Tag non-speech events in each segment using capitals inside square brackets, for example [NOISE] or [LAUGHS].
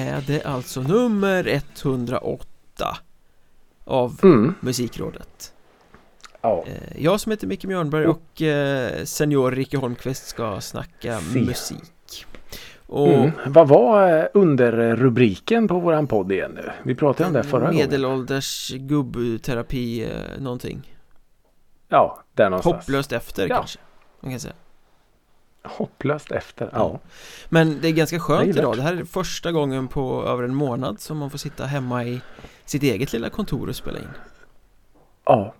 är det alltså nummer 108 av Mm. Musikrådet. Ja. Eh, Jag som heter Micke Mjörnberg och eh, senior Ricky Holmqvist ska snacka Se. musik. Och Mm. Vad var eh, underrubriken på våran podd igen nu? Vi pratade om det förra gången. medelålders gubbterapi någonting. Ja, där någonstans. Hopplöst efter Ja. kanske. Man kan säga. Hopplöst efter. Ja. Men det är ganska skönt idag. det. Här är första gången på över en månad som man får sitta hemma i sitt eget lilla kontor och spela in. ja.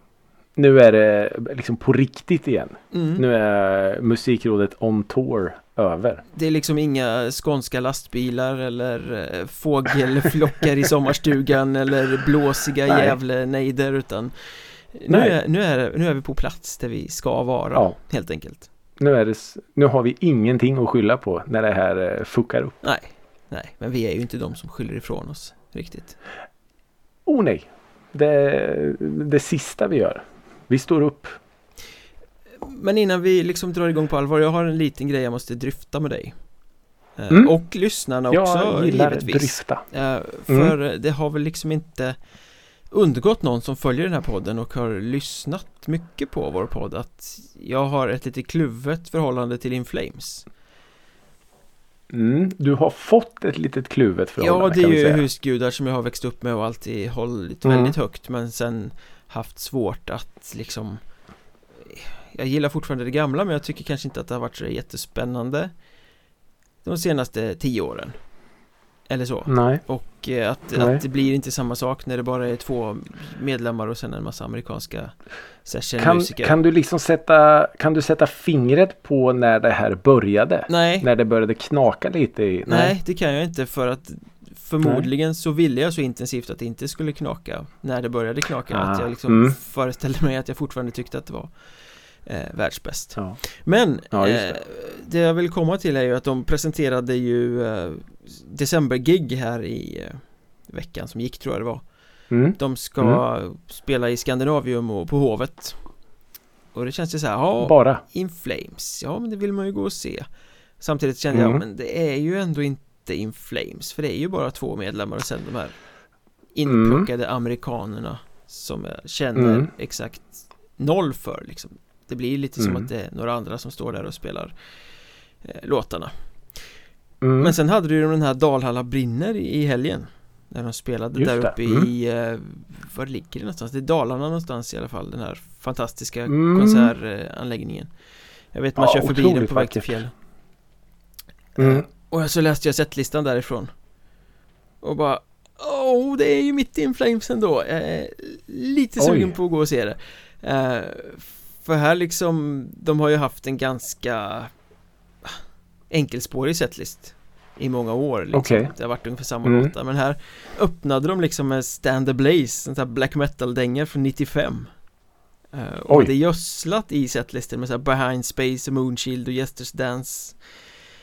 Nu är det liksom på riktigt igen. Mm. Nu är musikrådet on tour över. Det är liksom inga skånska lastbilar eller eh, fågelflockar i sommarstugan eller blåsiga Nej. Gävle-nejder utan nu är, nu, är, nu är vi på plats där vi ska vara Ja. helt enkelt. Nu, är det, nu har vi ingenting att skylla på när det här eh, fuckar upp. Nej, nej, men vi är ju inte de som skyller ifrån oss riktigt. Oh nej. Det, det sista vi gör. Vi står upp. Men innan vi liksom drar igång på allvar, jag har en liten grej jag måste dryfta med dig. Eh, Mm. Och lyssnarna också Jag gillar givetvis. dryfta. Eh, För det har väl liksom inte undgått någon som följer den här podden och har lyssnat mycket på vår podd att jag har ett lite kluvet förhållande till Inflames. Mm, du har fått ett litet kluvet förhållande Ja, det är ju säga. husgudar som jag har växt upp med och alltid hållit Mm. väldigt högt men sen haft svårt att liksom Jag gillar fortfarande det gamla men jag tycker kanske inte att det har varit så jättespännande De senaste tio åren Eller så Nej, och eh, att, Nej. att det blir inte samma sak när det bara är två medlemmar och sen en massa amerikanska kan, sessionmusiker kan du liksom sätta, kan du sätta fingret på när det här började? Nej, När det började knaka lite i? nej det kan jag inte för att Förmodligen så ville jag så intensivt att det inte skulle knaka När det började knaka Ah, Att jag liksom mm. föreställde mig att jag fortfarande tyckte att det var eh, Världsbäst Ja. Men Ja, eh, det. det jag vill komma till är ju att de presenterade ju eh, Decembergig här i eh, Veckan som gick tror jag det var Mm. De ska spela i Skandinavium och på Hovet Och det känns ju så här, ja Bara. In Flames, ja men det vill man ju gå och se Samtidigt kände jag, Mm. men det är ju ändå inte In Flames För det är ju bara två medlemmar och sen de här Inplockade amerikanerna Som jag känner Mm. exakt noll för liksom Det blir lite som Mm. att det är några andra som står där och spelar eh, Låtarna Mm. Men sen hade du ju den här Dalhalla brinner i helgen När de spelade Just där uppe mm. i eh, Var ligger det någonstans? Det är Dalarna någonstans i alla fall Den här fantastiska Mm. konsertanläggningen Jag vet man Ja, kör förbi den på väg till fjällen Mm. Och så läste jag setlistan därifrån Och bara Åh, det är ju mitt In Flames ändå Jag är lite Oj. sugen på att gå och se det Eh, För här liksom De har ju haft en ganska Enkelspårig setlist I många år liksom. Okej. Det har varit ungefär samma Mm. låtar Men här öppnade de liksom med Stand the Blaze En sån här black metal-dängor från 95 Eh, Och Oj. det är gödslat i setlisten med så här Behind Space, Moonshield och Yesters Dance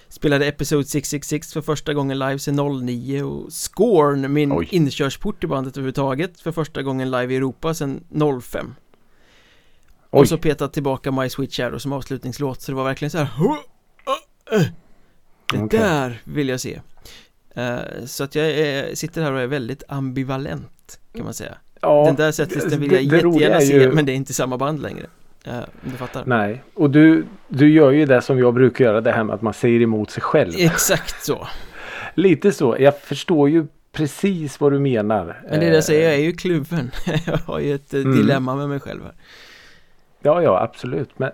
Spelade Episode 666 för första gången live sedan 09 och Scorn, min Oj. inkörsport i bandet överhuvudtaget för första gången live i Europa sedan 05 Oj. Och så petat tillbaka My Sweet Shadow som avslutningslåt så det var verkligen så här "Huh, uh, uh." Det Okej. där vill jag se Eh, Så att jag är, sitter här och är väldigt ambivalent kan man säga ja, Den där setlistan vill det- jag det roliga jättegärna är se ju- men det är inte samma band längre Eh, Om du fattar Nej, och du, du gör ju det som jag brukar göra. Det här med att man säger emot sig själv. Exakt så Lite så. Jag förstår ju precis vad du menar. Men det är det jag säger, jag Eh, är ju kluven [LAUGHS] Jag har ju ett eh, Mm. dilemma med mig själv här Ja, ja, absolut. Men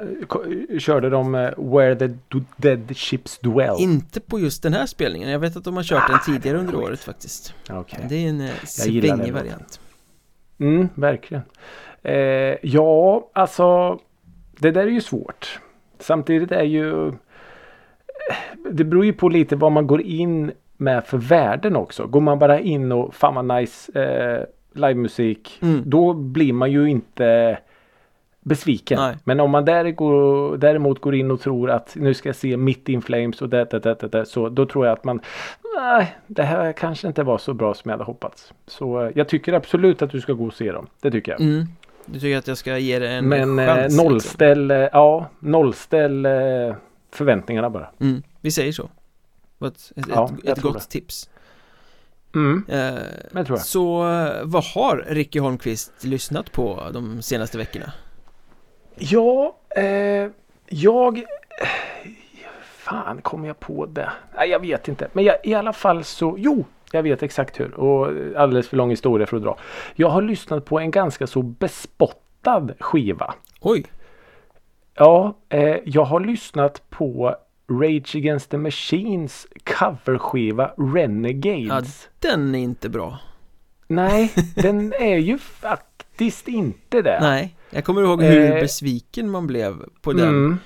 körde de eh, Where the Dead Ships Dwell? Inte på just den här spelningen, jag vet att de har kört den tidigare under året faktiskt. Men Det är en eh, svängig variant Mm, verkligen. Eh, ja, alltså. Det där är ju svårt. Samtidigt är ju. eh, Det beror ju på lite vad man går in med för värden också. Går man bara in och fan vad nice eh, livemusik. Mm. Då blir man ju inte besviken. Nej. Men om man går, däremot går in och tror att nu ska jag se Mitt in Flames och det, det, det, det, så då tror jag att man nej, det här kanske inte var så bra som jag hade hoppats. Så eh, jag tycker absolut att du ska gå och se dem. Det tycker jag. mm. Du tycker att jag ska ge det en Men eh, chans? liksom? nollställ, eh, ja, nollställ förväntningarna bara. Mm. Vi säger så ett, ett, Ja, ett, gott det. tips Mm, eh. Så vad har Ricky Holmqvist lyssnat på de senaste veckorna? Ja, eh, jag... Fan, kom jag på det? Nej, jag vet inte. Men jag, i alla fall så... Jo, jag vet exakt hur. Och alldeles för lång historia för att dra. Jag har lyssnat på en ganska så bespottad skiva. Oj, Ja, eh, jag har lyssnat på Rage Against the Machines coverskiva Renegades. den är inte bra Nej, [LAUGHS] den är ju faktiskt inte det. Nej, jag kommer ihåg hur Eh, besviken man blev på den Mm.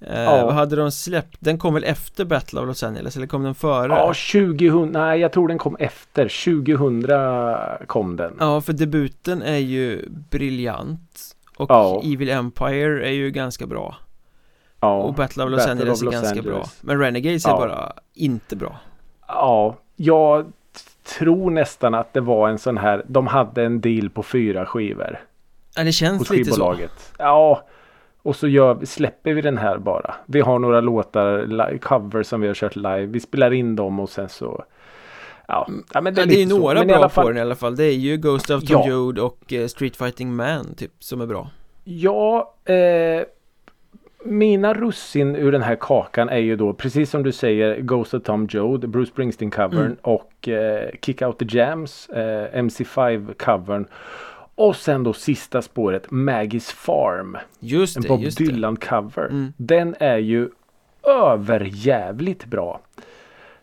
eh, ja. Vad hade de släppt? Den kom väl efter Battle of Los Angeles eller kom den före? Ja, 2000. Nej, jag tror den kom efter. 2000 kom den. Ja, för debuten är ju briljant Och Ja. Evil Empire är ju ganska bra Ja, Och Battle of Los Battle Angeles of är Los ganska Angeles. bra Men Renegades är Ja. bara inte bra ja, jag tror nästan att det var en sån här. De hade en deal på fyra skivor. Ja, det känns hos lite så. Ja, och så gör, släpper vi den här bara. Vi har några låtar, li- cover som vi har kört live. Vi spelar in dem och sen så Ja, ja men det Ja, är, det är så. några bra alla på fall, den i alla fall Det är ju Ghost of Tom Ja. Joad och eh, Street Fighting Man typ som är bra Ja, eh, mina russin ur den här kakan är ju då precis som du säger Ghost of Tom Joad, Bruce Springsteen covern Mm. och eh, Kick Out the Jams, eh, MC5 covern. Och sen då sista spåret Maggie's Farm. Just En det, Bob just det Dylan cover. Mm. Den är ju överjävligt bra.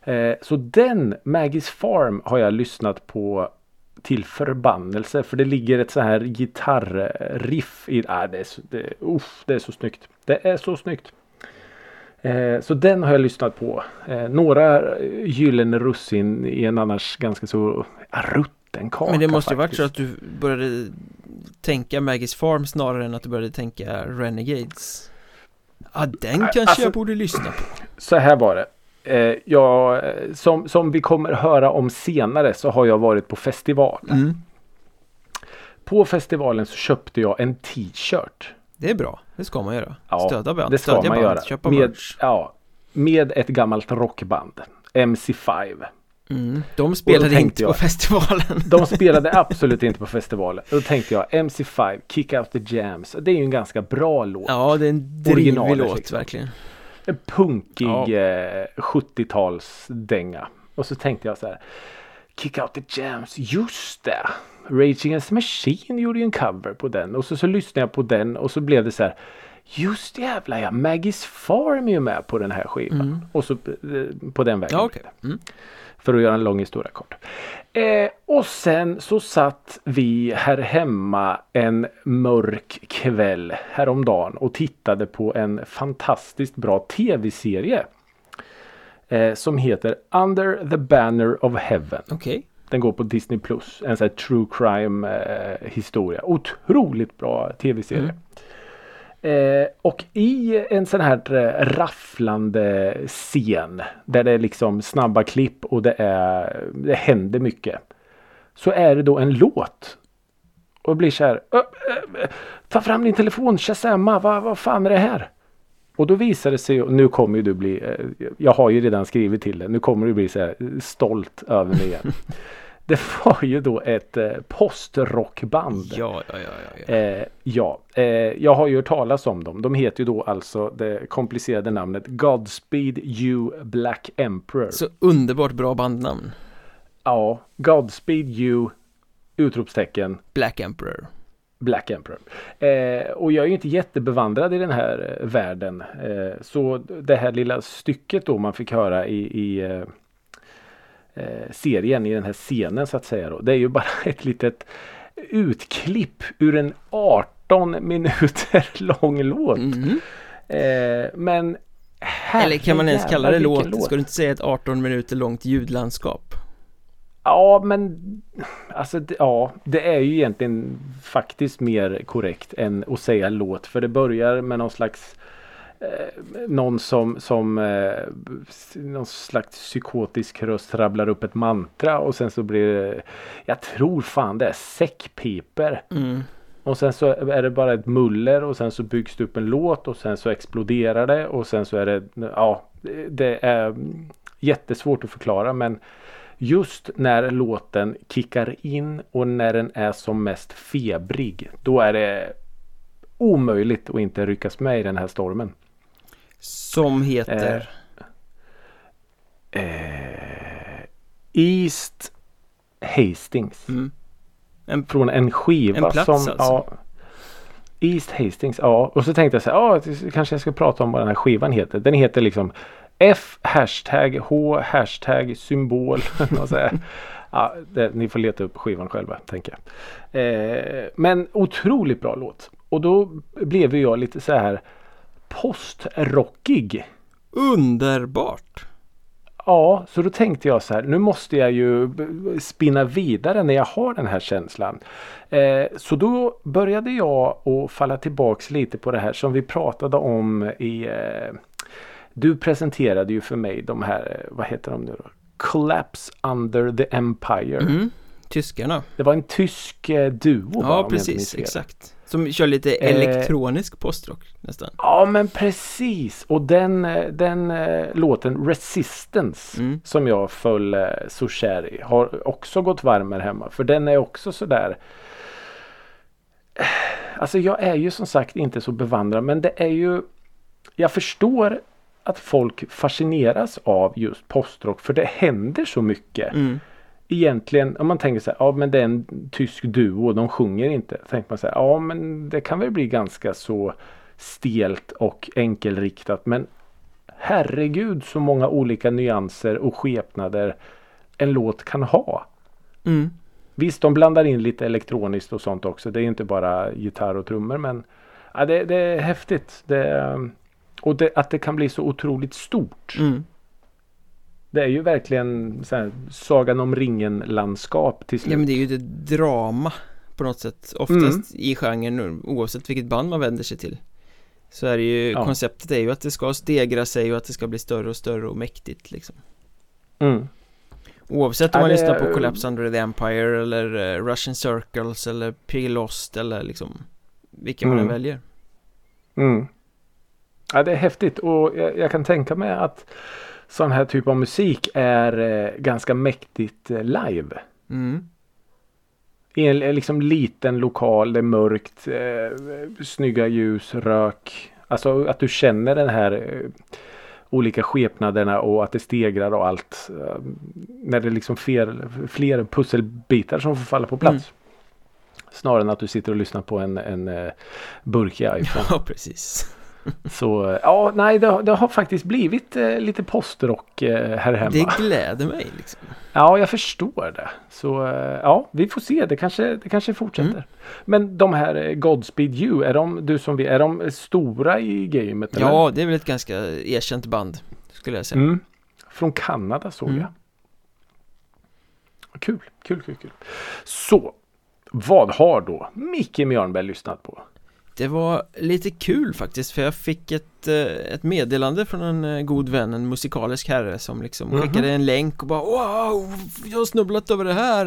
Eh, så den, Maggie's Farm, har jag lyssnat på till förbannelse. För det ligger ett så här gitarriff i. Ah, det, är så, det, uff, det är så snyggt. Det är så snyggt. Eh, så den har jag lyssnat på. Eh, några gyllene russin i en annars ganska så rutten kaka Men det måste ju varit så att du började tänka Maggie's Farm snarare än att du började tänka Renegades Ja, den kanske Alltså- jag borde lyssna på Så här var det. Eh, jag, som, som vi kommer höra om senare så har jag varit på festival. mm. På festivalen så köpte jag en t-shirt. Det är bra, det ska man göra Ja, Stödja band, Det ska stödja man band, göra. köpa Med, merch ja, med ett gammalt rockband. MC5. Mm. De spelade inte på jag- festivalen De [LAUGHS] spelade absolut inte på festivalen. Då tänkte jag MC5, Kick Out The Jams. Det är ju en ganska bra låt. Ja, det är en drivig låt liksom. verkligen En punkig Ja. eh, 70-talsdänga. Och så tänkte jag så här. Kick out the jams, just det. Rage Against the Machine gjorde ju en cover på den. Och så, så lyssnade jag på den och så blev det så här. Just jävlar ja, Maggie's Farm är ju med på den här skivan. Mm. Och så eh, på den vägen. Ja, okej mm. För att göra en lång historia kort. Eh, och sen så satt vi här hemma en mörk kväll häromdagen och tittade på en fantastiskt bra tv-serie. Eh, som heter Under the Banner of Heaven. Okej Den går på Disney Plus. En sån här true crime eh, historia. Otroligt bra tv-serie. Eh, och i en sån här eh, rafflande scen där det är liksom snabba klipp och det är det händer mycket. Så är det då en låt. Och blir så här. "Ö, ö, ta fram din telefon, Shazamma, vad, vad fan är det här? Och då visar det sig, nu kommer ju du bli, eh, jag har ju redan skrivit till det, nu kommer du bli så här stolt över mig igen. [LAUGHS] [LAUGHS] Det var ju då ett eh, postrockband. Ja, ja, ja, ja, ja. Eh, ja, eh, jag har ju hört talas om dem. De heter ju då alltså det komplicerade namnet Godspeed You Black Emperor. Så underbart bra bandnamn Ja, Godspeed You utropstecken Black Emperor Black Emperor. Eh, och jag är ju inte jättebevandrad i den här eh, världen. Eh, så det här lilla stycket då man fick höra i, i eh, serien, i den här scenen så att säga. Då, det är ju bara [LAUGHS] ett litet utklipp ur en 18 minuter [LAUGHS] lång låt. mm. Eh, men Eller kan man ens kalla det vilken låt? Ska du inte säga ett 18 minuter långt ljudlandskap? Ja, men alltså ja, det är ju egentligen faktiskt mer korrekt än att säga låt. För det börjar med någon slags eh, någon som, som eh, någon slags psykotisk röst rabblar upp ett mantra och sen så blir det Jag tror fan det är säckpiper. Mm. Och sen så är det bara ett muller och sen så byggs det upp en låt och sen så exploderar det och sen så är det Ja det är jättesvårt att förklara men just när låten kickar in och när den är som mest febrig. Då är det omöjligt att inte ryckas med i den här stormen. Som heter? Eh, eh, East Hastings. Mm. En, Från en skiva en plats som... alltså? Ja, East Hastings, ja. Och så tänkte jag så här, ja, kanske jag ska prata om vad den här skivan heter. Den heter liksom F hashtag H hashtag symbol. [LAUGHS] ja, det, ni får leta upp skivan själva tänker jag. Eh, men otroligt bra låt. Och då blev jag lite så här postrockig. Underbart! Ja, så då tänkte jag så här. Nu måste jag ju spinna vidare när jag har den här känslan. Eh, så då började jag att falla tillbaks lite på det här som vi pratade om i eh, Du presenterade ju för mig de här, vad heter de nu då? Collapse Under the Empire. Mm. Tyskarna. Det var en tysk eh, duo. Ja, va, precis. Exakt. Som kör lite eh, elektronisk postrock nästan. Ja, men precis. Och den, eh, den eh, låten Resistance mm. som jag föll eh, så kär i har också gått varm här hemma. För den är också sådär Alltså jag är ju som sagt inte så bevandrad men det är ju Jag förstår att folk fascineras av just postrock för det händer så mycket. Mm. Egentligen om man tänker så här, ja men det är en tysk duo de sjunger inte. Tänker man så här, ja men det kan väl bli ganska så stelt och enkelriktat men herregud så många olika nyanser och skepnader en låt kan ha. Mm. Visst, de blandar in lite elektroniskt och sånt också. Det är inte bara gitarr och trummor men ja, det, det är häftigt. Det, och det, att det kan bli så otroligt stort. Mm. Det är ju verkligen så här, Sagan om ringen-landskap till slut. Ja men det är ju det drama på något sätt Oftast mm. i genren oavsett vilket band man vänder sig till Så är det ju, ja. konceptet är ju att det ska stegra sig och att det ska bli större och större och mäktigt liksom mm. Oavsett om man det... lyssnar på Collapse Under the Empire eller uh, Russian Circles eller Pig Lost eller liksom Vilken mm. man än väljer Mm Ja det är häftigt och jag, jag kan tänka mig att sån här typ av musik är eh, ganska mäktigt eh, live. Mm. I en liksom liten lokal, det är mörkt, eh, snygga ljus, rök. Alltså att du känner den här eh, olika skepnaderna och att det stegrar och allt. Eh, när det är liksom fler, fler pusselbitar som får falla på plats. Mm. Snarare än att du sitter och lyssnar på en, en uh, burkig iPhone. [LAUGHS] Ja, precis. Så ja, nej det, det har faktiskt blivit eh, lite postrock eh, här hemma. Det gläder mig liksom. Ja, jag förstår det. Så eh, ja, vi får se. Det kanske, det kanske fortsätter. Mm. Men de här eh, Godspeed You, är de, du som vi, är de stora i gamet? Eller? Ja, det är väl ett ganska erkänt band. Skulle jag säga. Mm. Från Kanada såg mm. jag. Kul, kul, kul, kul. Så, vad har då Micke Mjörnberg lyssnat på? Det var lite kul faktiskt för jag fick ett, eh, ett meddelande från en eh, god vän, en musikalisk herre som liksom mm -hmm. skickade en länk och bara Wow, jag har snubblat över det här,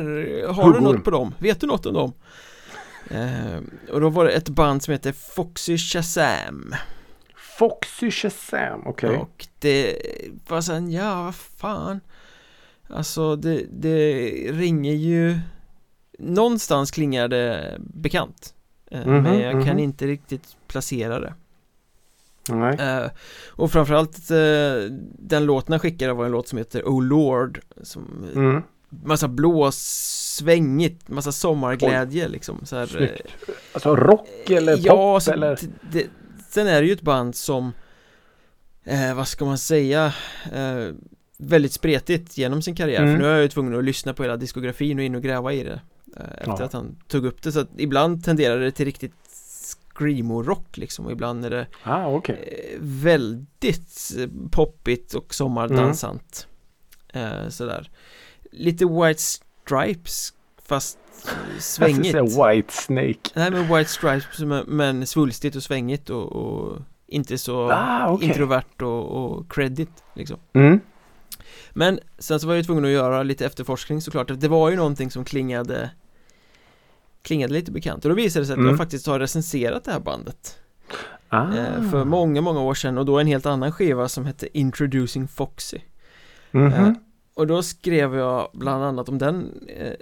har du något på dem? Vet du något om dem? Eh, och då var det ett band som heter Foxy Shazam Foxy Shazam, okej okay. Och det var sen, ja vad fan Alltså det, det ringer ju Någonstans klingar det bekant mm -hmm, Men jag mm -hmm. kan mhm. inte riktigt placera det Nej. Uh, och framförallt uh, den låten jag skickade var en låt som heter Oh Lord som mm. Massa blå svängigt, massa sommarglädje Oj. liksom så här, Snyggt. Alltså rock eller pop ja, så eller? Det, sen är det ju ett band som eh, Vad ska man säga eh, Väldigt spretigt genom sin karriär mm. för nu är jag ju tvungen att lyssna på hela diskografin och in och gräva i det Eh, efter ja. att han tog upp det så att ibland tenderar det till riktigt screamo-rock liksom och ibland är det ah, okay. Eh, väldigt eh, poppigt och sommardansant mm. sådär lite White Stripes fast [LAUGHS] svängigt White Snake Nej men White Stripes men svulstigt och svängigt och, och inte så ah, okay. introvert och, och credit liksom mm. Men sen så var jag tvungen att göra lite efterforskning såklart Det var ju någonting som klingade klingade lite bekant och då visade det sig att mm. jag faktiskt har recenserat det här bandet ah. eh, För många, många år sedan och då en helt annan skiva som hette Introducing Foxy Mhm. Eh, Och då skrev jag bland annat om den eh,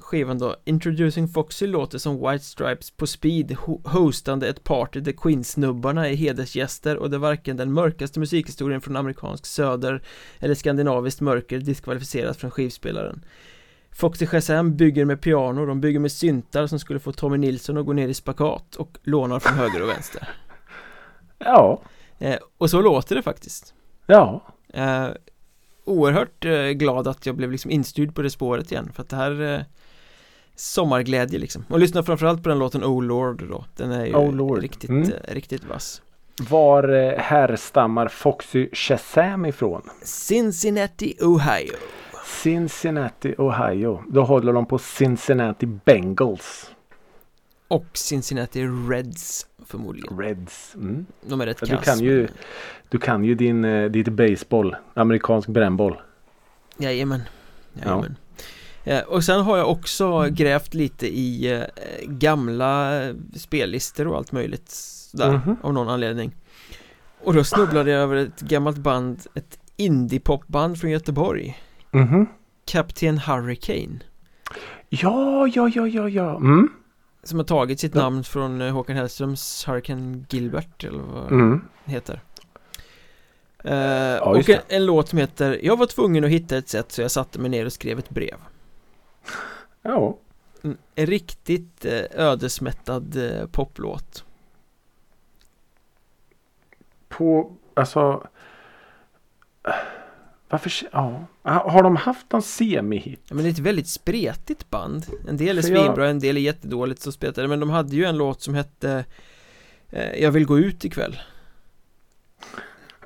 skivan då Introducing Foxy låter som White Stripes på speed ho- hostande ett party där Queen-snubbarna är hedersgäster och det varken den mörkaste musikhistorien från amerikansk söder eller skandinaviskt mörker diskvalificeras från skivspelaren. Foxy Shazam bygger med piano, de bygger med syntar som skulle få Tommy Nilsson att gå ner i spakat och lånar från höger och vänster. Ja, eh, Och så låter det faktiskt. Ja. Eh, oerhört eh, glad att jag blev liksom instyrd på det spåret igen för att det här eh, Sommarglädje liksom och lyssna framförallt på den låten Oh Lord då Den är ju Oh riktigt, Mm. eh, riktigt vass Var härstammar Foxy Shazam ifrån? Cincinnati, Ohio Cincinnati, Ohio. Då håller de på Cincinnati Bengals. Och Cincinnati Reds förmodligen Reds. Mm. De är rätt Ja, du kass kan ju- Du kan ju din, eh, ditt baseball. Amerikansk brännboll. Jajamän Jajamän Eh, Och sen har jag också grävt lite i eh, gamla spellistor och allt möjligt sådär, Mhm. av någon anledning Och då snubblade jag över ett gammalt band, ett indiepopband från Göteborg Mhm. Kapten Hurricane Ja, ja, ja, ja, ja. Mm. Som har tagit sitt Ja. namn från eh, Håkan Hellströms Hurricane Gilbert eller vad Mm. det heter eh, Och just en, en låt som heter Jag var tvungen att hitta ett sätt så jag satte mig ner och skrev ett brev Ja. En en riktigt eh, ödesmättad eh, poplåt På, alltså. Varför, ja. Har de haft någon semihit? Ja, men det är ett väldigt spretigt band En del är För jag- svinbra, en del är jättedåligt så spelade Men de hade ju en låt som hette eh, Jag vill gå ut ikväll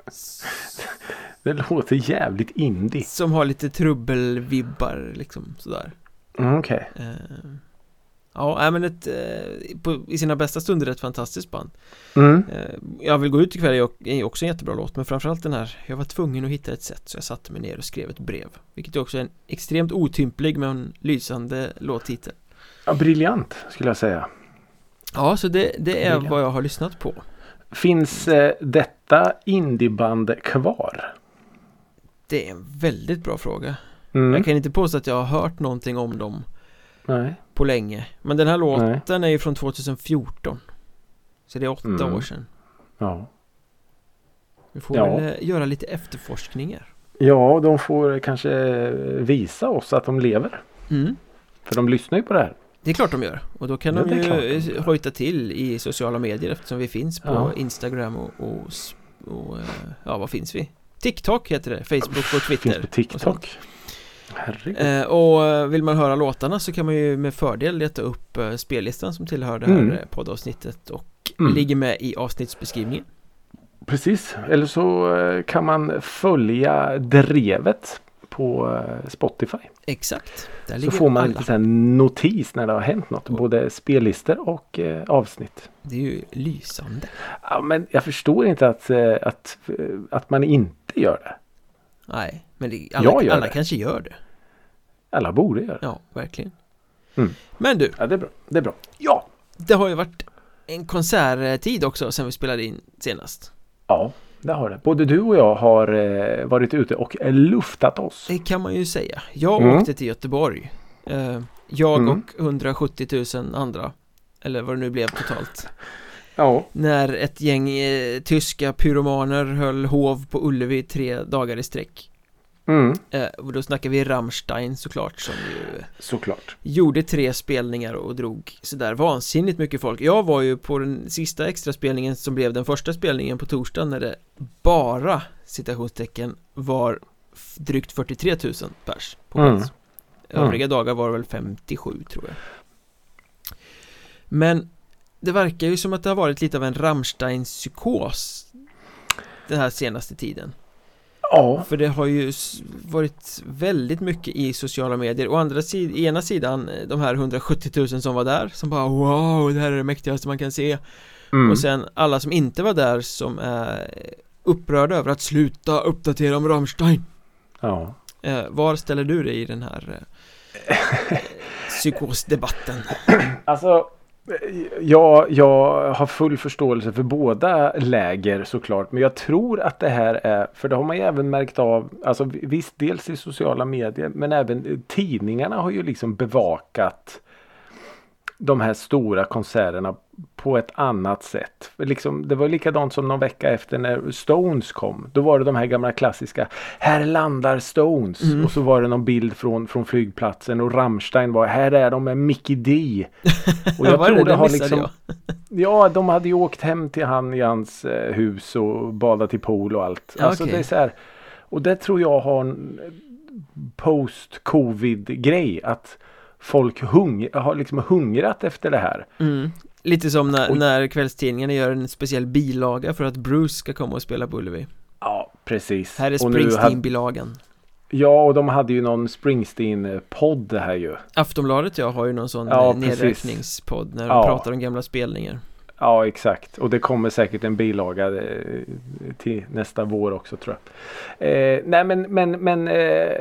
[LAUGHS] Det låter jävligt indie. Som har lite trubbelvibbar liksom sådär Mm, Okej. eh, Ja, men ett eh, på, I sina bästa stunder ett fantastiskt band Mm. eh, Jag vill gå ut ikväll är är också en jättebra låt Men framförallt den här Jag var tvungen att hitta ett sätt så jag satte mig ner och skrev ett brev Vilket är också en extremt otymplig men lysande låttitel Ja, briljant skulle jag säga. Ja, så det, det är Briljant. vad jag har lyssnat på Finns eh, detta indieband kvar? Det är en väldigt bra fråga Mm. Jag kan inte påstå att jag har hört någonting om dem Nej. på länge Men den här låten är ju från 2014 Så det är åtta Mm. år sedan Ja. Vi får Ja. väl eh, göra lite efterforskningar Ja, de får kanske visa oss att de lever. mm. För de lyssnar ju på det här. Det är klart de gör och då kan Ja, de ju eh, hojta till i sociala medier eftersom vi finns på Ja. Instagram och, och, och eh, ja vad finns vi? TikTok heter det, Facebook och Finns Twitter på och sånt. TikTok. Eh, och eh, vill man höra låtarna så kan man ju med fördel leta upp eh, spellistan som tillhör det här Mm. eh, poddavsnittet och Mm. ligger med i avsnittsbeskrivningen. Precis. Eller så kan man följa drevet på Spotify. Exakt, Så får man alla. lite så här notis när det har hänt något. Och- Både spellistor och eh, avsnitt. Det är ju lysande. Ja, men jag förstår inte att, att, att man inte gör det. Nej, men det, alla, Jag gör alla det. kanske gör det. Alla borde göra det. Ja, verkligen. Mm. Men du, Ja, det är bra. Det är bra. Ja! det har ju varit en konserttid också sen vi spelade in senast. Ja, det har det. Både du och jag har eh, varit ute och luftat oss. Det kan man ju säga. Jag Mm. åkte till Göteborg. Eh, jag Mm. och 170 000 andra. Eller vad det nu blev totalt. [LAUGHS] Ja. När ett gäng eh, tyska pyromaner höll hov på Ullevi tre dagar i sträck. Mm, Eh, och då snackar vi Rammstein såklart som ju såklart. gjorde tre spelningar och drog sådär vansinnigt mycket folk. Jag var ju på den sista extra spelningen som blev den första spelningen på torsdagen när det bara citationstecken var drygt 43 000 pers på Mm. plats. Övriga dagar var det väl 57 tror jag. Men det verkar ju som att det har varit lite av en Rammstein-psykos den här senaste tiden. Ja, För det har ju varit väldigt mycket i sociala medier Å andra sidan, ena sidan eh, de här 170 000 som var där Som bara wow, det här är det mäktigaste man kan se mm. Och sen alla som inte var där som är upprörda över att sluta uppdatera om Rammstein ja. eh, Var ställer du dig i den här eh, [LAUGHS] psykosdebatten? Alltså, Ja, jag har full förståelse för båda läger såklart. Men jag tror att det här är, för det har man ju även märkt av, alltså visst dels i sociala medier men även tidningarna har ju liksom bevakat de här stora konserterna på ett annat sätt. Liksom, det var likadant som någon vecka efter när Stones kom. Då var det de här gamla klassiska Här landar Stones. Mm. Och så var det någon bild från, från flygplatsen och Rammstein var Här är de med Mickey D. [LAUGHS] Och jag tror det, det har liksom jag. [LAUGHS] Ja, de hade ju åkt hem till han i hans eh, hus och badat i pool och allt. Alltså okay. det är så här, och det tror jag har en post-covid grej. Att folk hung har liksom hungrat efter det här. Mm. Lite som när, och, när kvällstidningarna gör en speciell bilaga för att Bruce ska komma och spela på Ullevi. Ja, precis. Här är Springsteen-bilagan. Ja, och de hade ju någon Springsteen-podd här ju. Aftonbladet ja, har ju någon sån ja, nedräkningspodd när de ja. pratar om gamla spelningar. Ja, exakt. Och det kommer säkert en bilaga eh, till nästa vår också tror jag. Eh, nej, men, men, men eh,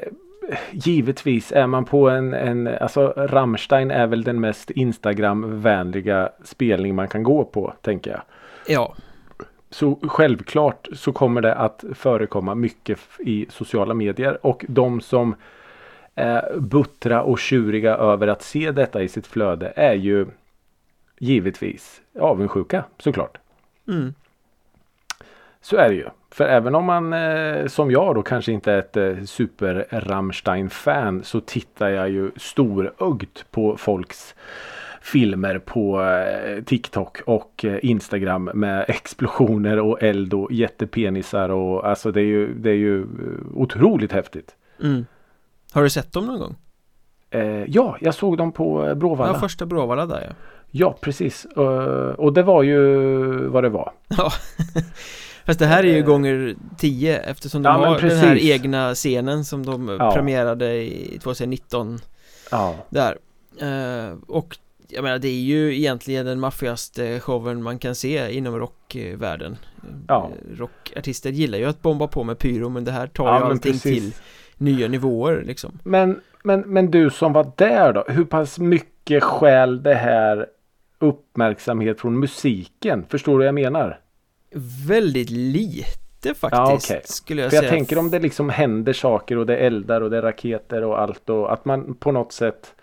givetvis är man på en, en alltså Rammstein är väl den mest Instagram-vänliga spelning man kan gå på, tänker jag. Ja. Så självklart så kommer det att förekomma mycket i sociala medier och de som är buttra och tjuriga över att se detta i sitt flöde är ju givetvis avundsjuka såklart. Mm. Så är det ju. För även om man eh, som jag då kanske inte är ett eh, super Rammstein-fan så tittar jag ju storögt på folks filmer på eh, TikTok och Instagram med [LAUGHS] explosioner och eld och jättepenisar och alltså det är ju, det är ju otroligt häftigt. Mm. Har du sett dem någon gång? Eh, ja, jag såg dem på Bråvalla. Ja, första Bråvalla där ja. Ja, precis. Och det var ju vad det var. Ja. [LAUGHS] Fast det här är ju eh, gånger tio eftersom de ja, har den här egna scenen som de ja. premierade i 2019 Ja Där uh, Och jag menar det är ju egentligen den maffigaste showen man kan se inom rockvärlden Ja Rockartister gillar ju att bomba på med pyro men det här tar ja, ju allting precis. till nya nivåer liksom Men, men, men du som var där då, hur pass mycket skäl det här uppmärksamhet från musiken? Förstår du vad jag menar? Väldigt lite faktiskt ja, okay. skulle jag För säga. jag tänker om det liksom händer saker och det eldar och det är raketer och allt och att man på något sätt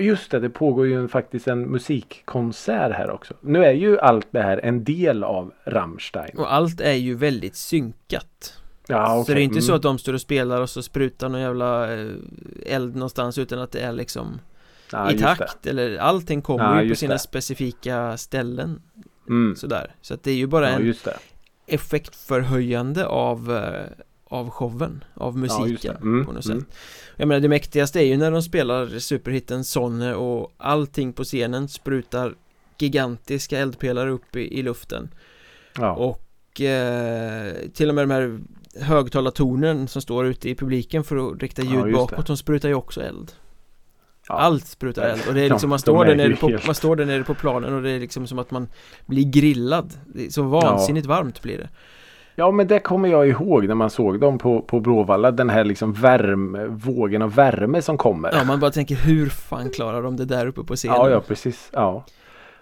Just det, det pågår ju faktiskt en musikkonsert här också. Nu är ju allt det här en del av Rammstein. Och allt är ju väldigt synkat. Ja, okay. Så det är inte mm. så att de står och spelar och så sprutar någon jävla eh, eld någonstans utan att det är liksom ja, i takt eller allting kommer ja, ju på sina det. specifika ställen Mm. Sådär. Så att det är ju bara ja, en effektförhöjande av eh, av showen, av musiken ja, mm, på något sätt. Mm. Jag menar det mäktigaste är ju när de spelar superhitten Sonne och allting på scenen sprutar gigantiska eldpelare upp i, i luften. Ja. Och eh, till och med de här högtalartornen som står ute i publiken för att rikta ljud ja, bakåt, de sprutar ju också eld. Ja. Allt sprutar eld och det är liksom, man står, där nere på, man står där nere på planen och det är liksom som att man blir grillad det är Så vansinnigt ja. varmt blir det Ja men det kommer jag ihåg när man såg dem på, på Bråvalla Den här liksom värme, vågen av värme som kommer Ja man bara tänker hur fan klarar de det där uppe på scenen Ja ja precis, ja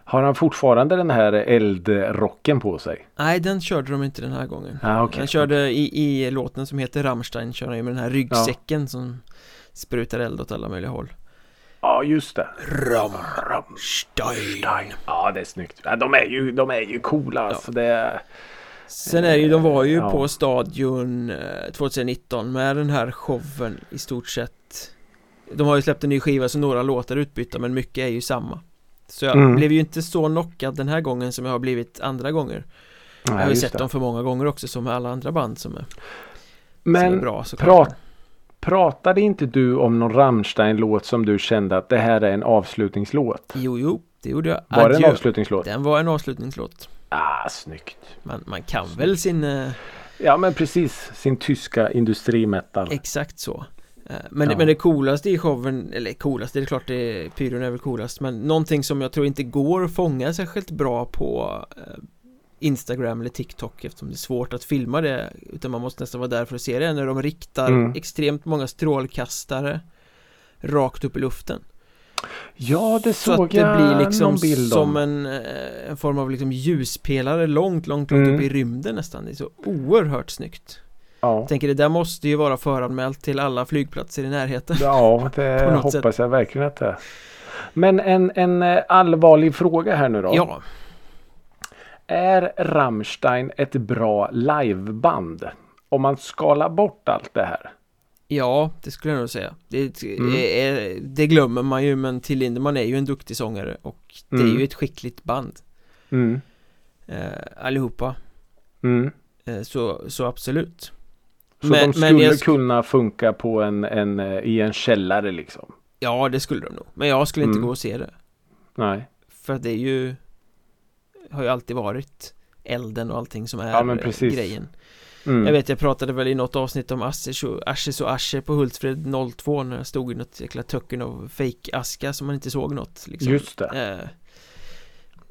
Har han fortfarande den här eldrocken på sig? Nej den körde de inte den här gången ah, okay. Han körde i, i låten som heter Rammstein Kör han ju med den här ryggsäcken ja. som Sprutar eld åt alla möjliga håll Ja, just det. Rammstein. Ja, det är snyggt. De, är ju, de är ju coola. Ja. Alltså, det är... Sen är det ju, de var ju ja. på Stadion 2019 eh, med den här showen i stort sett De har ju släppt en ny skiva så några låtar utbytta men mycket är ju samma Så jag mm. blev ju inte så knockad den här gången som jag har blivit andra gånger Jag har ju sett det. dem för många gånger också som alla andra band som är Men som är bra, prat, Pratade inte du om någon Rammstein-låt som du kände att det här är en avslutningslåt? Jo, jo, det gjorde jag. Var Adjö. det en avslutningslåt? Den var en avslutningslåt. Ah, snyggt. Man, man kan väl sin... Uh... Ja, men precis. Sin tyska industrimetal. Exakt så. Uh, men, ja. men det coolaste i showen, eller coolaste, det är klart det, pyron är väl coolast Men någonting som jag tror inte går att fånga särskilt bra på uh, Instagram eller TikTok eftersom det är svårt att filma det utan man måste nästan vara där för att se det när de riktar mm. extremt många strålkastare rakt upp i luften Ja, det Så såg att det jag blir liksom någon bild som om. en, eh, en form av liksom ljuspelare långt, långt, långt Mm. upp i rymden nästan Det är så oerhört snyggt Ja, Jag tänker det där måste ju vara föranmält till alla flygplatser i närheten ja det [LAUGHS] hoppas jag verkligen att det är. Men en, en eh, allvarlig fråga här nu då. Ja, Är Rammstein ett bra liveband? Om man skalar bort allt det här. ja, det skulle jag nog säga det, Mm. är, det glömmer man ju men Till Lindemann är ju en duktig sångare och det är Mm. ju ett skickligt band Mm. eh, Allihopa Mm. eh, så, så absolut Så Men- de men skulle jag sk- kunna funka på en, en, eh, i en källare liksom? Ja, det skulle de nog Men jag skulle inte Mm. gå och se det Nej. För det är ju Har ju alltid varit Elden och allting som är Ja, men grejen Mm. Jag vet, jag pratade väl i något avsnitt om Ashes och, Ashes och på Hultsfred 02 när jag stod i något jäkla töcken av fake-aska som man inte såg något liksom. Just det. Eh,